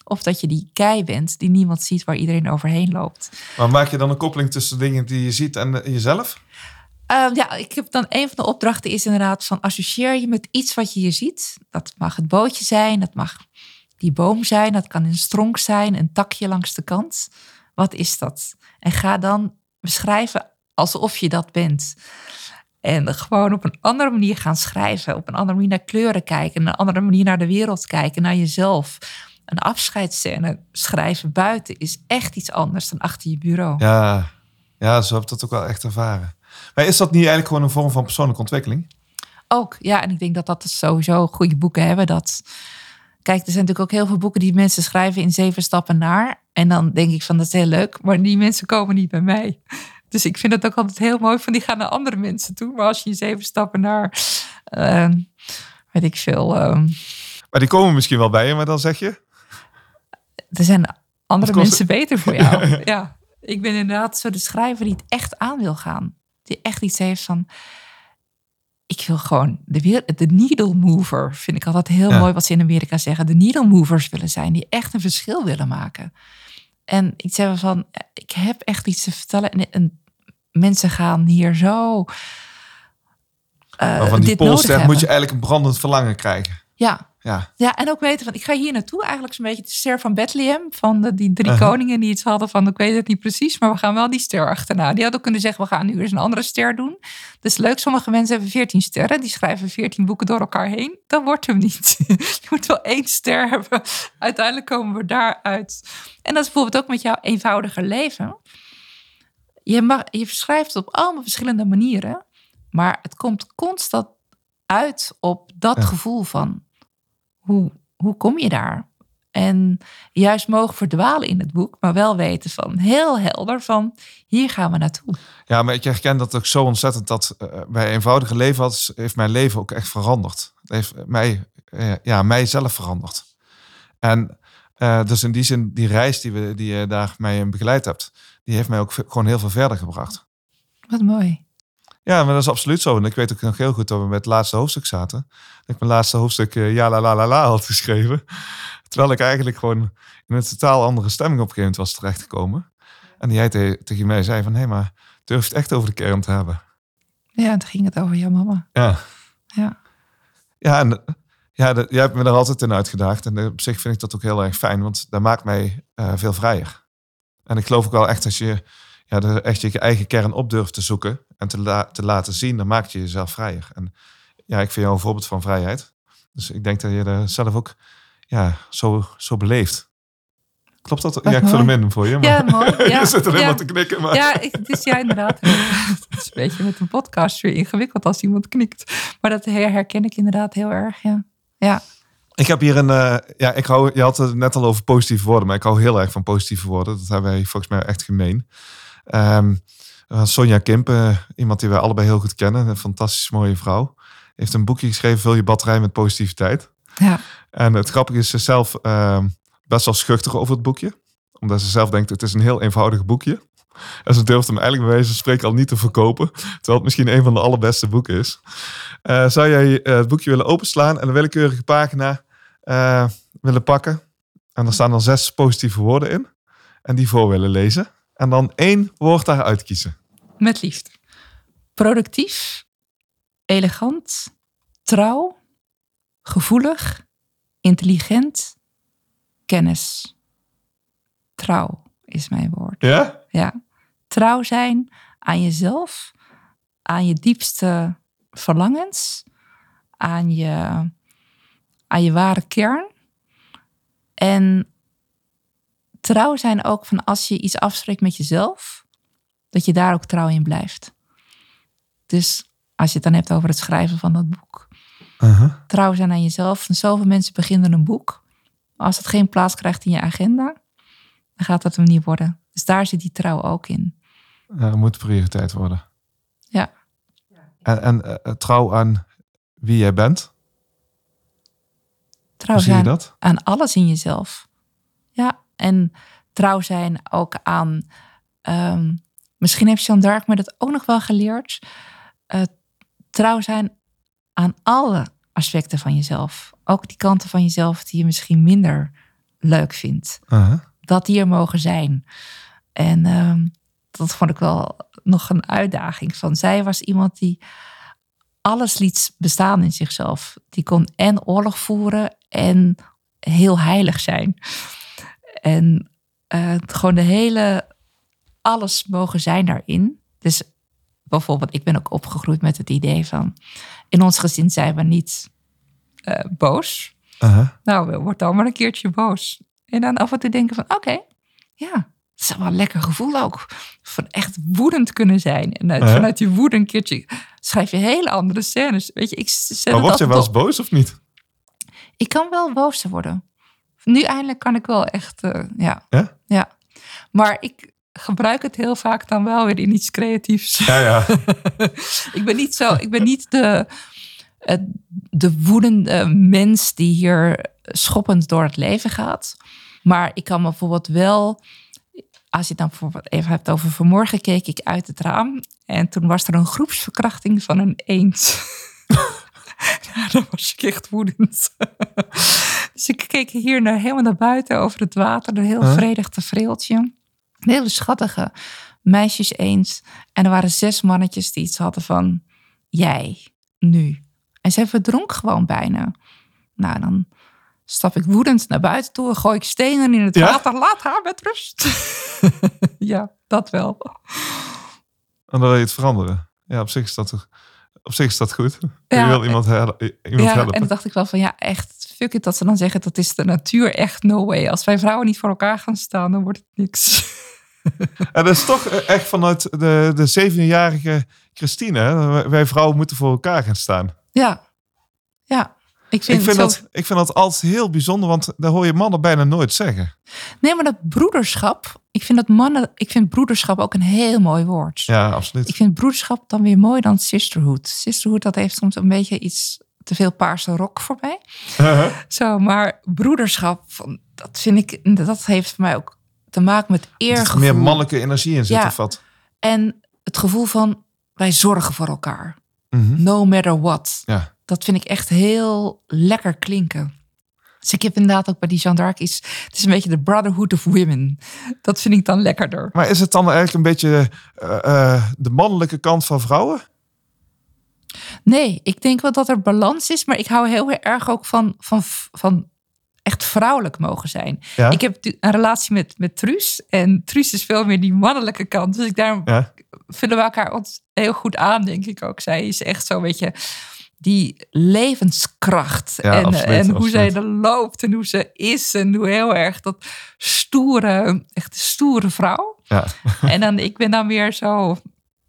Of dat je die kei bent die niemand ziet waar iedereen overheen loopt. Maar maak je dan een koppeling tussen dingen die je ziet en eh, jezelf? Ehm, ja, ik heb dan een van de opdrachten is inderdaad van associeer je met iets wat je hier ziet. Dat mag het bootje zijn, dat mag die boom zijn, dat kan een stronk zijn, een takje langs de kant. Wat is dat? En ga dan beschrijven alsof je dat bent. En gewoon op een andere manier gaan schrijven, op een andere manier naar kleuren kijken, een andere manier naar de wereld kijken, naar jezelf. Een afscheidsscène schrijven buiten is echt iets anders dan achter je bureau. Ja, ja, zo heb ik dat ook wel echt ervaren. Maar is dat niet eigenlijk gewoon een vorm van persoonlijke ontwikkeling? Ook, ja. En ik denk dat dat sowieso goede boeken hebben. Dat... Kijk, er zijn natuurlijk ook heel veel boeken die mensen schrijven in zeven stappen naar. En dan denk ik van, dat is heel leuk. Maar die mensen komen niet bij mij. Dus ik vind het ook altijd heel mooi van, die gaan naar andere mensen toe. Maar als je zeven stappen naar, eh, weet ik veel... eh, Maar die komen misschien wel bij je, maar dan zeg je... er zijn andere kost- mensen beter voor jou. (laughs) ja, ik ben inderdaad zo de schrijver die het echt aan wil gaan. Die echt iets heeft van... Ik wil gewoon de, de needle mover, vind ik altijd heel Ja. mooi wat ze in Amerika zeggen. De needle movers willen zijn, die echt een verschil willen maken. En ik zei van, ik heb echt iets te vertellen. En, en mensen gaan hier zo uh, maar van die dit nodig polster moet je eigenlijk een brandend verlangen krijgen. Ja, Ja, ja, en ook weten van, ik ga hier naartoe. Eigenlijk zo'n beetje de ster van Bethlehem. Van de, die drie Uh-huh. koningen die iets hadden van, ik weet het niet precies. Maar we gaan wel die ster achterna. Die hadden ook kunnen zeggen, we gaan nu eens een andere ster doen. Is leuk. Sommige mensen hebben veertien sterren. Die schrijven veertien boeken door elkaar heen. Dat wordt hem niet. (laughs) Je moet wel één ster hebben. Uiteindelijk komen we daaruit. En dat is bijvoorbeeld ook met jouw eenvoudige leven. Je, mag, je schrijft op allemaal verschillende manieren. Maar het komt constant uit op dat Ja. gevoel van hoe, hoe kom je daar? En juist mogen verdwalen in het boek, maar wel weten van heel helder van hier gaan we naartoe. ja maar ik herken dat ook zo ontzettend dat eh, bij eenvoudige leven had, heeft mijn leven ook echt veranderd. Het heeft mij, eh, ja, mijzelf veranderd. En eh, dus in die zin, die reis die, we, die je daar mij in begeleid hebt, die heeft mij ook gewoon heel veel verder gebracht. Wat mooi. Ja, maar dat is absoluut zo. En ik weet ook nog heel goed dat we met het laatste hoofdstuk zaten. Dat ik mijn laatste hoofdstuk eh, ja la la la la had geschreven. (laughs) Terwijl ik eigenlijk gewoon in een totaal andere stemming op een gegeven moment was terechtgekomen. En die jij te- tegen mij zei van, hé, maar durf je het echt over de kern te hebben? Ja, en toen ging het over jouw mama. Ja. Ja. Ja, en ja, dat- jij hebt me er altijd in uitgedaagd. En op zich vind ik dat ook heel erg fijn, want dat maakt mij eh, veel vrijer. En ik geloof ook wel echt als je ja, de, echt je eigen kern op durft te zoeken en te, la- te laten zien, dan maak je jezelf vrijer. En ja, ik vind jou een voorbeeld van vrijheid. Dus ik denk dat je dat zelf ook ja, zo, zo beleeft. Klopt dat? Wat ja, ik vul hem in voor je. Maar Ja, mooi. (laughs) Ja, je zit er ja. helemaal te knikken. Maar... Ja, ik, het is ja inderdaad. (laughs) Het is een beetje met een podcast weer ingewikkeld als iemand knikt. Maar dat her- herken ik inderdaad heel erg, ja. Ja, Ik heb hier een. eh, ja, ik hou. Je had het net al over positieve woorden, maar ik hou heel erg van positieve woorden. Dat hebben wij volgens mij echt gemeen. Ehm, eh, Sonja Kimpen, iemand die wij allebei heel goed kennen, een fantastisch mooie vrouw, heeft een boekje geschreven: Vul je batterij met positiviteit. ja. En het grappige is, ze zelf ehm, best wel schuchter over het boekje, omdat ze zelf denkt: het is een heel eenvoudig boekje. En ze durft hem eigenlijk bij wijze van spreken al niet te verkopen. Terwijl het misschien een van de allerbeste boeken is. Eh, zou jij eh, het boekje willen openslaan en een willekeurige pagina eh, willen pakken? En er staan dan zes positieve woorden in. En die voor willen lezen. En dan één woord daaruit kiezen. Met liefde. Productief, elegant, trouw, gevoelig, intelligent, kennis. Trouw is mijn woord. Ja? Ja. Trouw zijn aan jezelf, aan je diepste verlangens, aan je, aan je ware kern. En trouw zijn ook van als je iets afspreekt met jezelf, dat je daar ook trouw in blijft. Dus als je het dan hebt over het schrijven van dat boek. Trouw zijn aan jezelf. En zoveel mensen beginnen een boek. Maar als het geen plaats krijgt in je agenda, dan gaat dat hem niet worden. Dus daar zit die trouw ook in. Dat moet prioriteit worden. Ja. En, en eh, trouw aan wie jij bent. Trouw Hoe zie je zijn dat? aan alles in jezelf. Ja, en trouw zijn ook aan. ehm, misschien heeft Jean d'Arc me dat ook nog wel geleerd. eh, trouw zijn aan alle aspecten van jezelf. Ook die kanten van jezelf die je misschien minder leuk vindt. Dat die er mogen zijn. En ehm, dat vond ik wel nog een uitdaging. Van zij was iemand die alles liet bestaan in zichzelf. Die kon en oorlog voeren en heel heilig zijn. En eh, gewoon de hele, alles mogen zijn daarin. Dus bijvoorbeeld, ik ben ook opgegroeid met het idee van, in ons gezin zijn we niet eh, boos. Uh-huh. Nou, word dan maar een keertje boos. En dan af en toe denken van, oké, ja, dat is wel een lekker gevoel ook. Van echt woedend kunnen zijn. En uit- Ja. vanuit die woede een keertje schrijf je hele andere scènes. Weet je, ik zet Maar het word je wel eens boos of niet? Ik kan wel boos worden. Nu eindelijk kan ik wel echt, eh, ja. Ja? Ja. Maar ik gebruik het heel vaak dan wel weer in iets creatiefs. Ja, ja. (laughs) (laughs) ik ben niet zo, ik ben niet de, eh, de woedende mens die hier schoppend door het leven gaat. Maar ik kan me bijvoorbeeld wel, als je dan bijvoorbeeld even hebt over vanmorgen, keek ik uit het raam en toen was er een groepsverkrachting van een eend. ja, (laughs) dan was ik echt woedend. (laughs) Dus ik keek hier naar, helemaal naar buiten over het water. Een heel Huh? vredig tafereeltje. Een hele schattige meisjes eens. En er waren zes mannetjes die iets hadden van... Jij, nu. En zij verdronk gewoon bijna. Nou, dan stap ik woedend naar buiten toe. Gooi ik stenen in het Ja? water. Laat haar met rust. (laughs) ja, dat wel. En dan wil je het veranderen. Ja, op zich is dat, toch- op zich is dat goed. Ja, je wil iemand, hel- iemand ja, helpen. en dan dacht ik wel van ja, echt, fuck it dat ze dan zeggen dat is de natuur echt no way. Als wij vrouwen niet voor elkaar gaan staan, dan wordt het niks. (laughs) En dat is toch echt vanuit de, de 17-jarige Christine. Wij vrouwen moeten voor elkaar gaan staan. Ja, ja. Ik vind, Ik dat, ik vind dat altijd heel bijzonder, want daar hoor je mannen bijna nooit zeggen. Nee, maar dat broederschap, ik vind dat mannen, ik vind broederschap ook een heel mooi woord. Ja, absoluut. Ik vind broederschap dan weer mooi dan sisterhood. Sisterhood, dat heeft soms een beetje iets te veel paarse rok voor mij. Zo, maar broederschap, dat vind ik, dat heeft voor mij ook te maken met Er eergevoel. meer mannelijke energie in zit Ja. of wat? En het gevoel van, wij zorgen voor elkaar. Mhm. No matter what. Ja. Dat vind ik echt heel lekker klinken. Dus ik heb inderdaad ook bij die Jeanne d'Arc is... Het is een beetje de brotherhood of women. Dat vind ik dan lekkerder. Maar is het dan eigenlijk een beetje eh, eh, de mannelijke kant van vrouwen? Nee, ik denk wel dat er balans is. Maar ik hou heel erg ook van, van, van echt vrouwelijk mogen zijn. Ja? Ik heb een relatie met, met Truus. En Truus is veel meer die mannelijke kant. Dus ik daar Ja? vullen we elkaar ont- heel goed aan, denk ik ook. Zij is echt zo, weet je, die levenskracht. Ja, en, absoluut, en hoe zij er loopt en hoe ze is. En hoe heel erg dat stoere, echt stoere vrouw. Ja. (laughs) En dan, ik ben dan weer zo,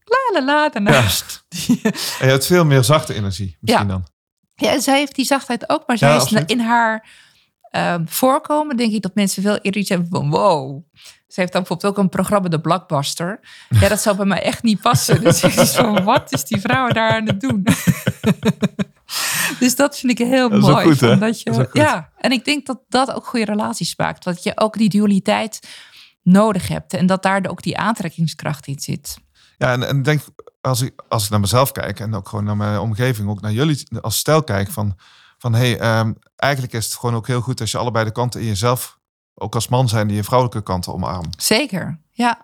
la la la, daarnaast. Ja. (laughs) En je hebt veel meer zachte energie misschien Ja. dan. ja, en zij heeft die zachtheid ook. Maar zij is absoluut. in haar ehm, voorkomen, denk ik dat mensen veel eerder iets hebben van wow. Ze heeft dan bijvoorbeeld ook een programma, de Blockbuster. Ja, dat zou bij mij echt niet passen. Dus ik is van, wat is die vrouw daar aan het doen? (laughs) dus dat vind ik heel Dat mooi. goed, dat je, Dat is ook goed. Ja, en ik denk dat dat ook goede relaties maakt. Dat je ook die dualiteit nodig hebt. En dat daar ook die aantrekkingskracht in zit. Ja, en, en denk, als ik, als ik naar mezelf kijk en ook gewoon naar mijn omgeving, ook naar jullie als stel kijk, van, van hey, ehm, eigenlijk is het gewoon ook heel goed als je allebei de kanten in jezelf, ook als man zijn, die je vrouwelijke kanten omarmt. Zeker, ja.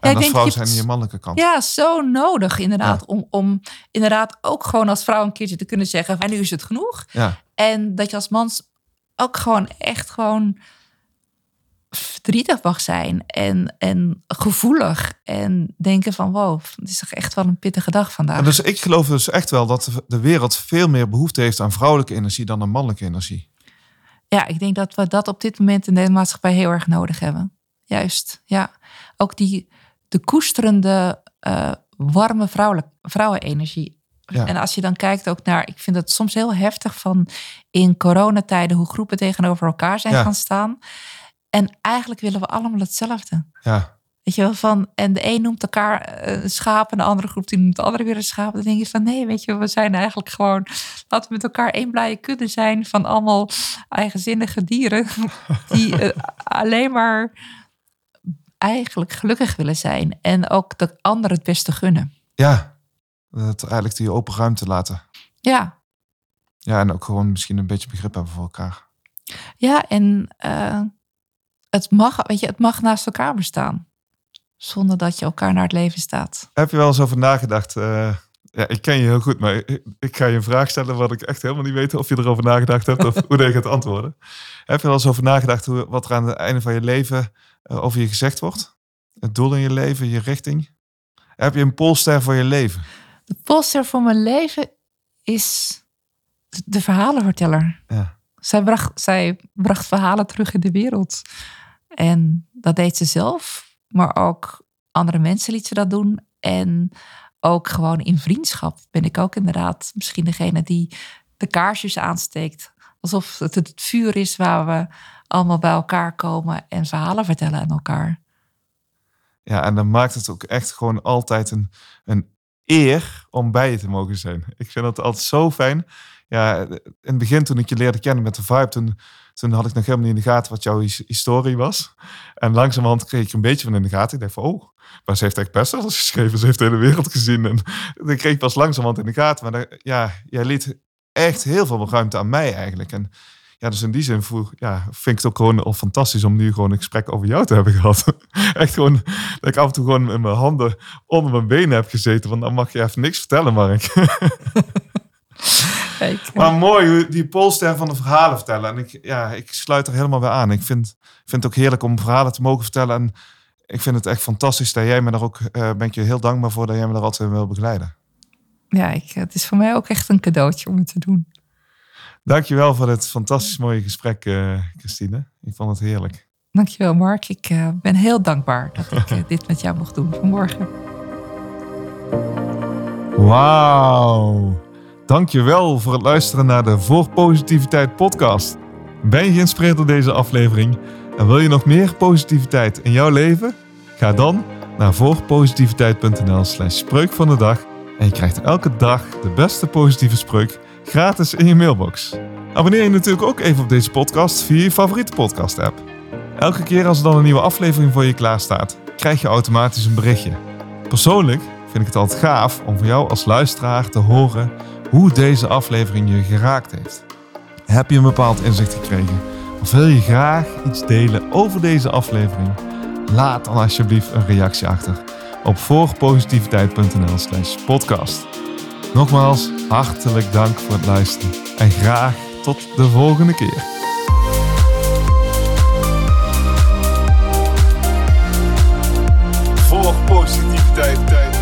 En als denk vrouw zijn die je mannelijke kant. Ja, zo nodig inderdaad. Om, om inderdaad ook gewoon als vrouw een keertje te kunnen zeggen... en nu is het genoeg. Ja. En dat je als man ook gewoon echt gewoon verdrietig mag zijn. En, en gevoelig. En denken van wow, het is toch echt wel een pittige dag vandaag. En dus ik geloof dus echt wel dat de wereld veel meer behoefte heeft aan vrouwelijke energie dan aan mannelijke energie. Ja, ik denk dat we dat op dit moment in de maatschappij heel erg nodig hebben. Juist, ja. Ook die de koesterende, eh, warme vrouwelijk, vrouwenenergie. Ja. En als je dan kijkt ook naar, ik vind het soms heel heftig van in coronatijden hoe groepen tegenover elkaar zijn Ja. gaan staan. En eigenlijk willen we allemaal hetzelfde. Ja, Weet je wel, van, en de een noemt elkaar eh, een schaap en de andere groep die noemt de andere weer een schaap. Dan denk je van, nee, weet je, we zijn eigenlijk gewoon, laten we met elkaar één blije kudde zijn van allemaal eigenzinnige dieren (laughs) die eh, alleen maar eigenlijk gelukkig willen zijn en ook de ander het beste gunnen. ja. Dat eigenlijk die open ruimte laten. Ja, Ja, en ook gewoon misschien een beetje begrip hebben voor elkaar. ja, en eh, het mag, weet je, het mag naast elkaar bestaan. Zonder dat je elkaar naar het leven staat. Heb je wel eens over nagedacht? eh, ja, ik ken je heel goed, maar ik, ik ga je een vraag stellen wat ik echt helemaal niet weet of je erover nagedacht hebt of (laughs) hoe je gaat antwoorden. Heb je wel eens over nagedacht hoe, wat er aan het einde van je leven eh, over je gezegd wordt? Het doel in je leven, je richting? Heb je een polster voor je leven? De poster voor mijn leven is de verhalenverteller. Ja. Zij bracht, zij bracht verhalen terug in de wereld. En dat deed ze zelf, maar ook andere mensen liet ze dat doen. En ook gewoon in vriendschap ben ik ook inderdaad misschien degene die de kaarsjes aansteekt. Alsof het het vuur is waar we allemaal bij elkaar komen en verhalen vertellen aan elkaar. Ja, en dan maakt het ook echt gewoon altijd een, een eer om bij je te mogen zijn. Ik vind dat altijd zo fijn. Ja, in het begin toen ik je leerde kennen met de vibe, toen, toen had ik nog helemaal niet in de gaten wat jouw his- historie was. En langzamerhand kreeg ik een beetje van in de gaten. Ik dacht van, oh, maar ze heeft echt best eens geschreven. Ze heeft de hele wereld gezien. En dat (laughs) kreeg ik pas langzamerhand in de gaten. Maar ja, jij liet echt heel veel ruimte aan mij eigenlijk. En ja, dus in die zin voel, ja, vind ik het ook gewoon al fantastisch om nu gewoon een gesprek over jou te hebben (laughs) gehad. Echt gewoon, dat ik af en toe gewoon met mijn handen onder mijn benen heb gezeten. Want dan mag je even niks vertellen, Mark. (laughs) Maar mooi, hoe die Polster van de verhalen vertellen. En ik, ja, ik sluit er helemaal bij aan. Ik vind, vind het ook heerlijk om verhalen te mogen vertellen. En ik vind het echt fantastisch dat jij me daar ook, eh, ben ik je heel dankbaar voor dat jij me daar altijd wil begeleiden. ja, ik, het is voor mij ook echt een cadeautje om het te doen. Dankjewel voor dit fantastisch mooie gesprek, eh, Christine. Ik vond het heerlijk. Dankjewel, Mark. Ik eh, ben heel dankbaar dat ik dit met jou mocht doen vanmorgen. Wauw. Dankjewel voor het luisteren naar de Voor Positiviteit podcast. Ben je geïnspireerd door deze aflevering en wil je nog meer positiviteit in jouw leven? Ga dan naar voorpositiviteit.nl slash spreuk van de dag en je krijgt elke dag de beste positieve spreuk gratis in je mailbox. Abonneer je natuurlijk ook even op deze podcast via je favoriete podcast app. Elke keer als er dan een nieuwe aflevering voor je klaar staat, krijg je automatisch een berichtje. Persoonlijk vind ik het altijd gaaf om voor jou als luisteraar te horen hoe deze aflevering je geraakt heeft. Heb je een bepaald inzicht gekregen? Of wil je graag iets delen over deze aflevering? Laat dan alsjeblieft een reactie achter op voorpositiviteit.nl slash podcast. Nogmaals, hartelijk dank voor het luisteren en graag tot de volgende keer. Voor positiviteit.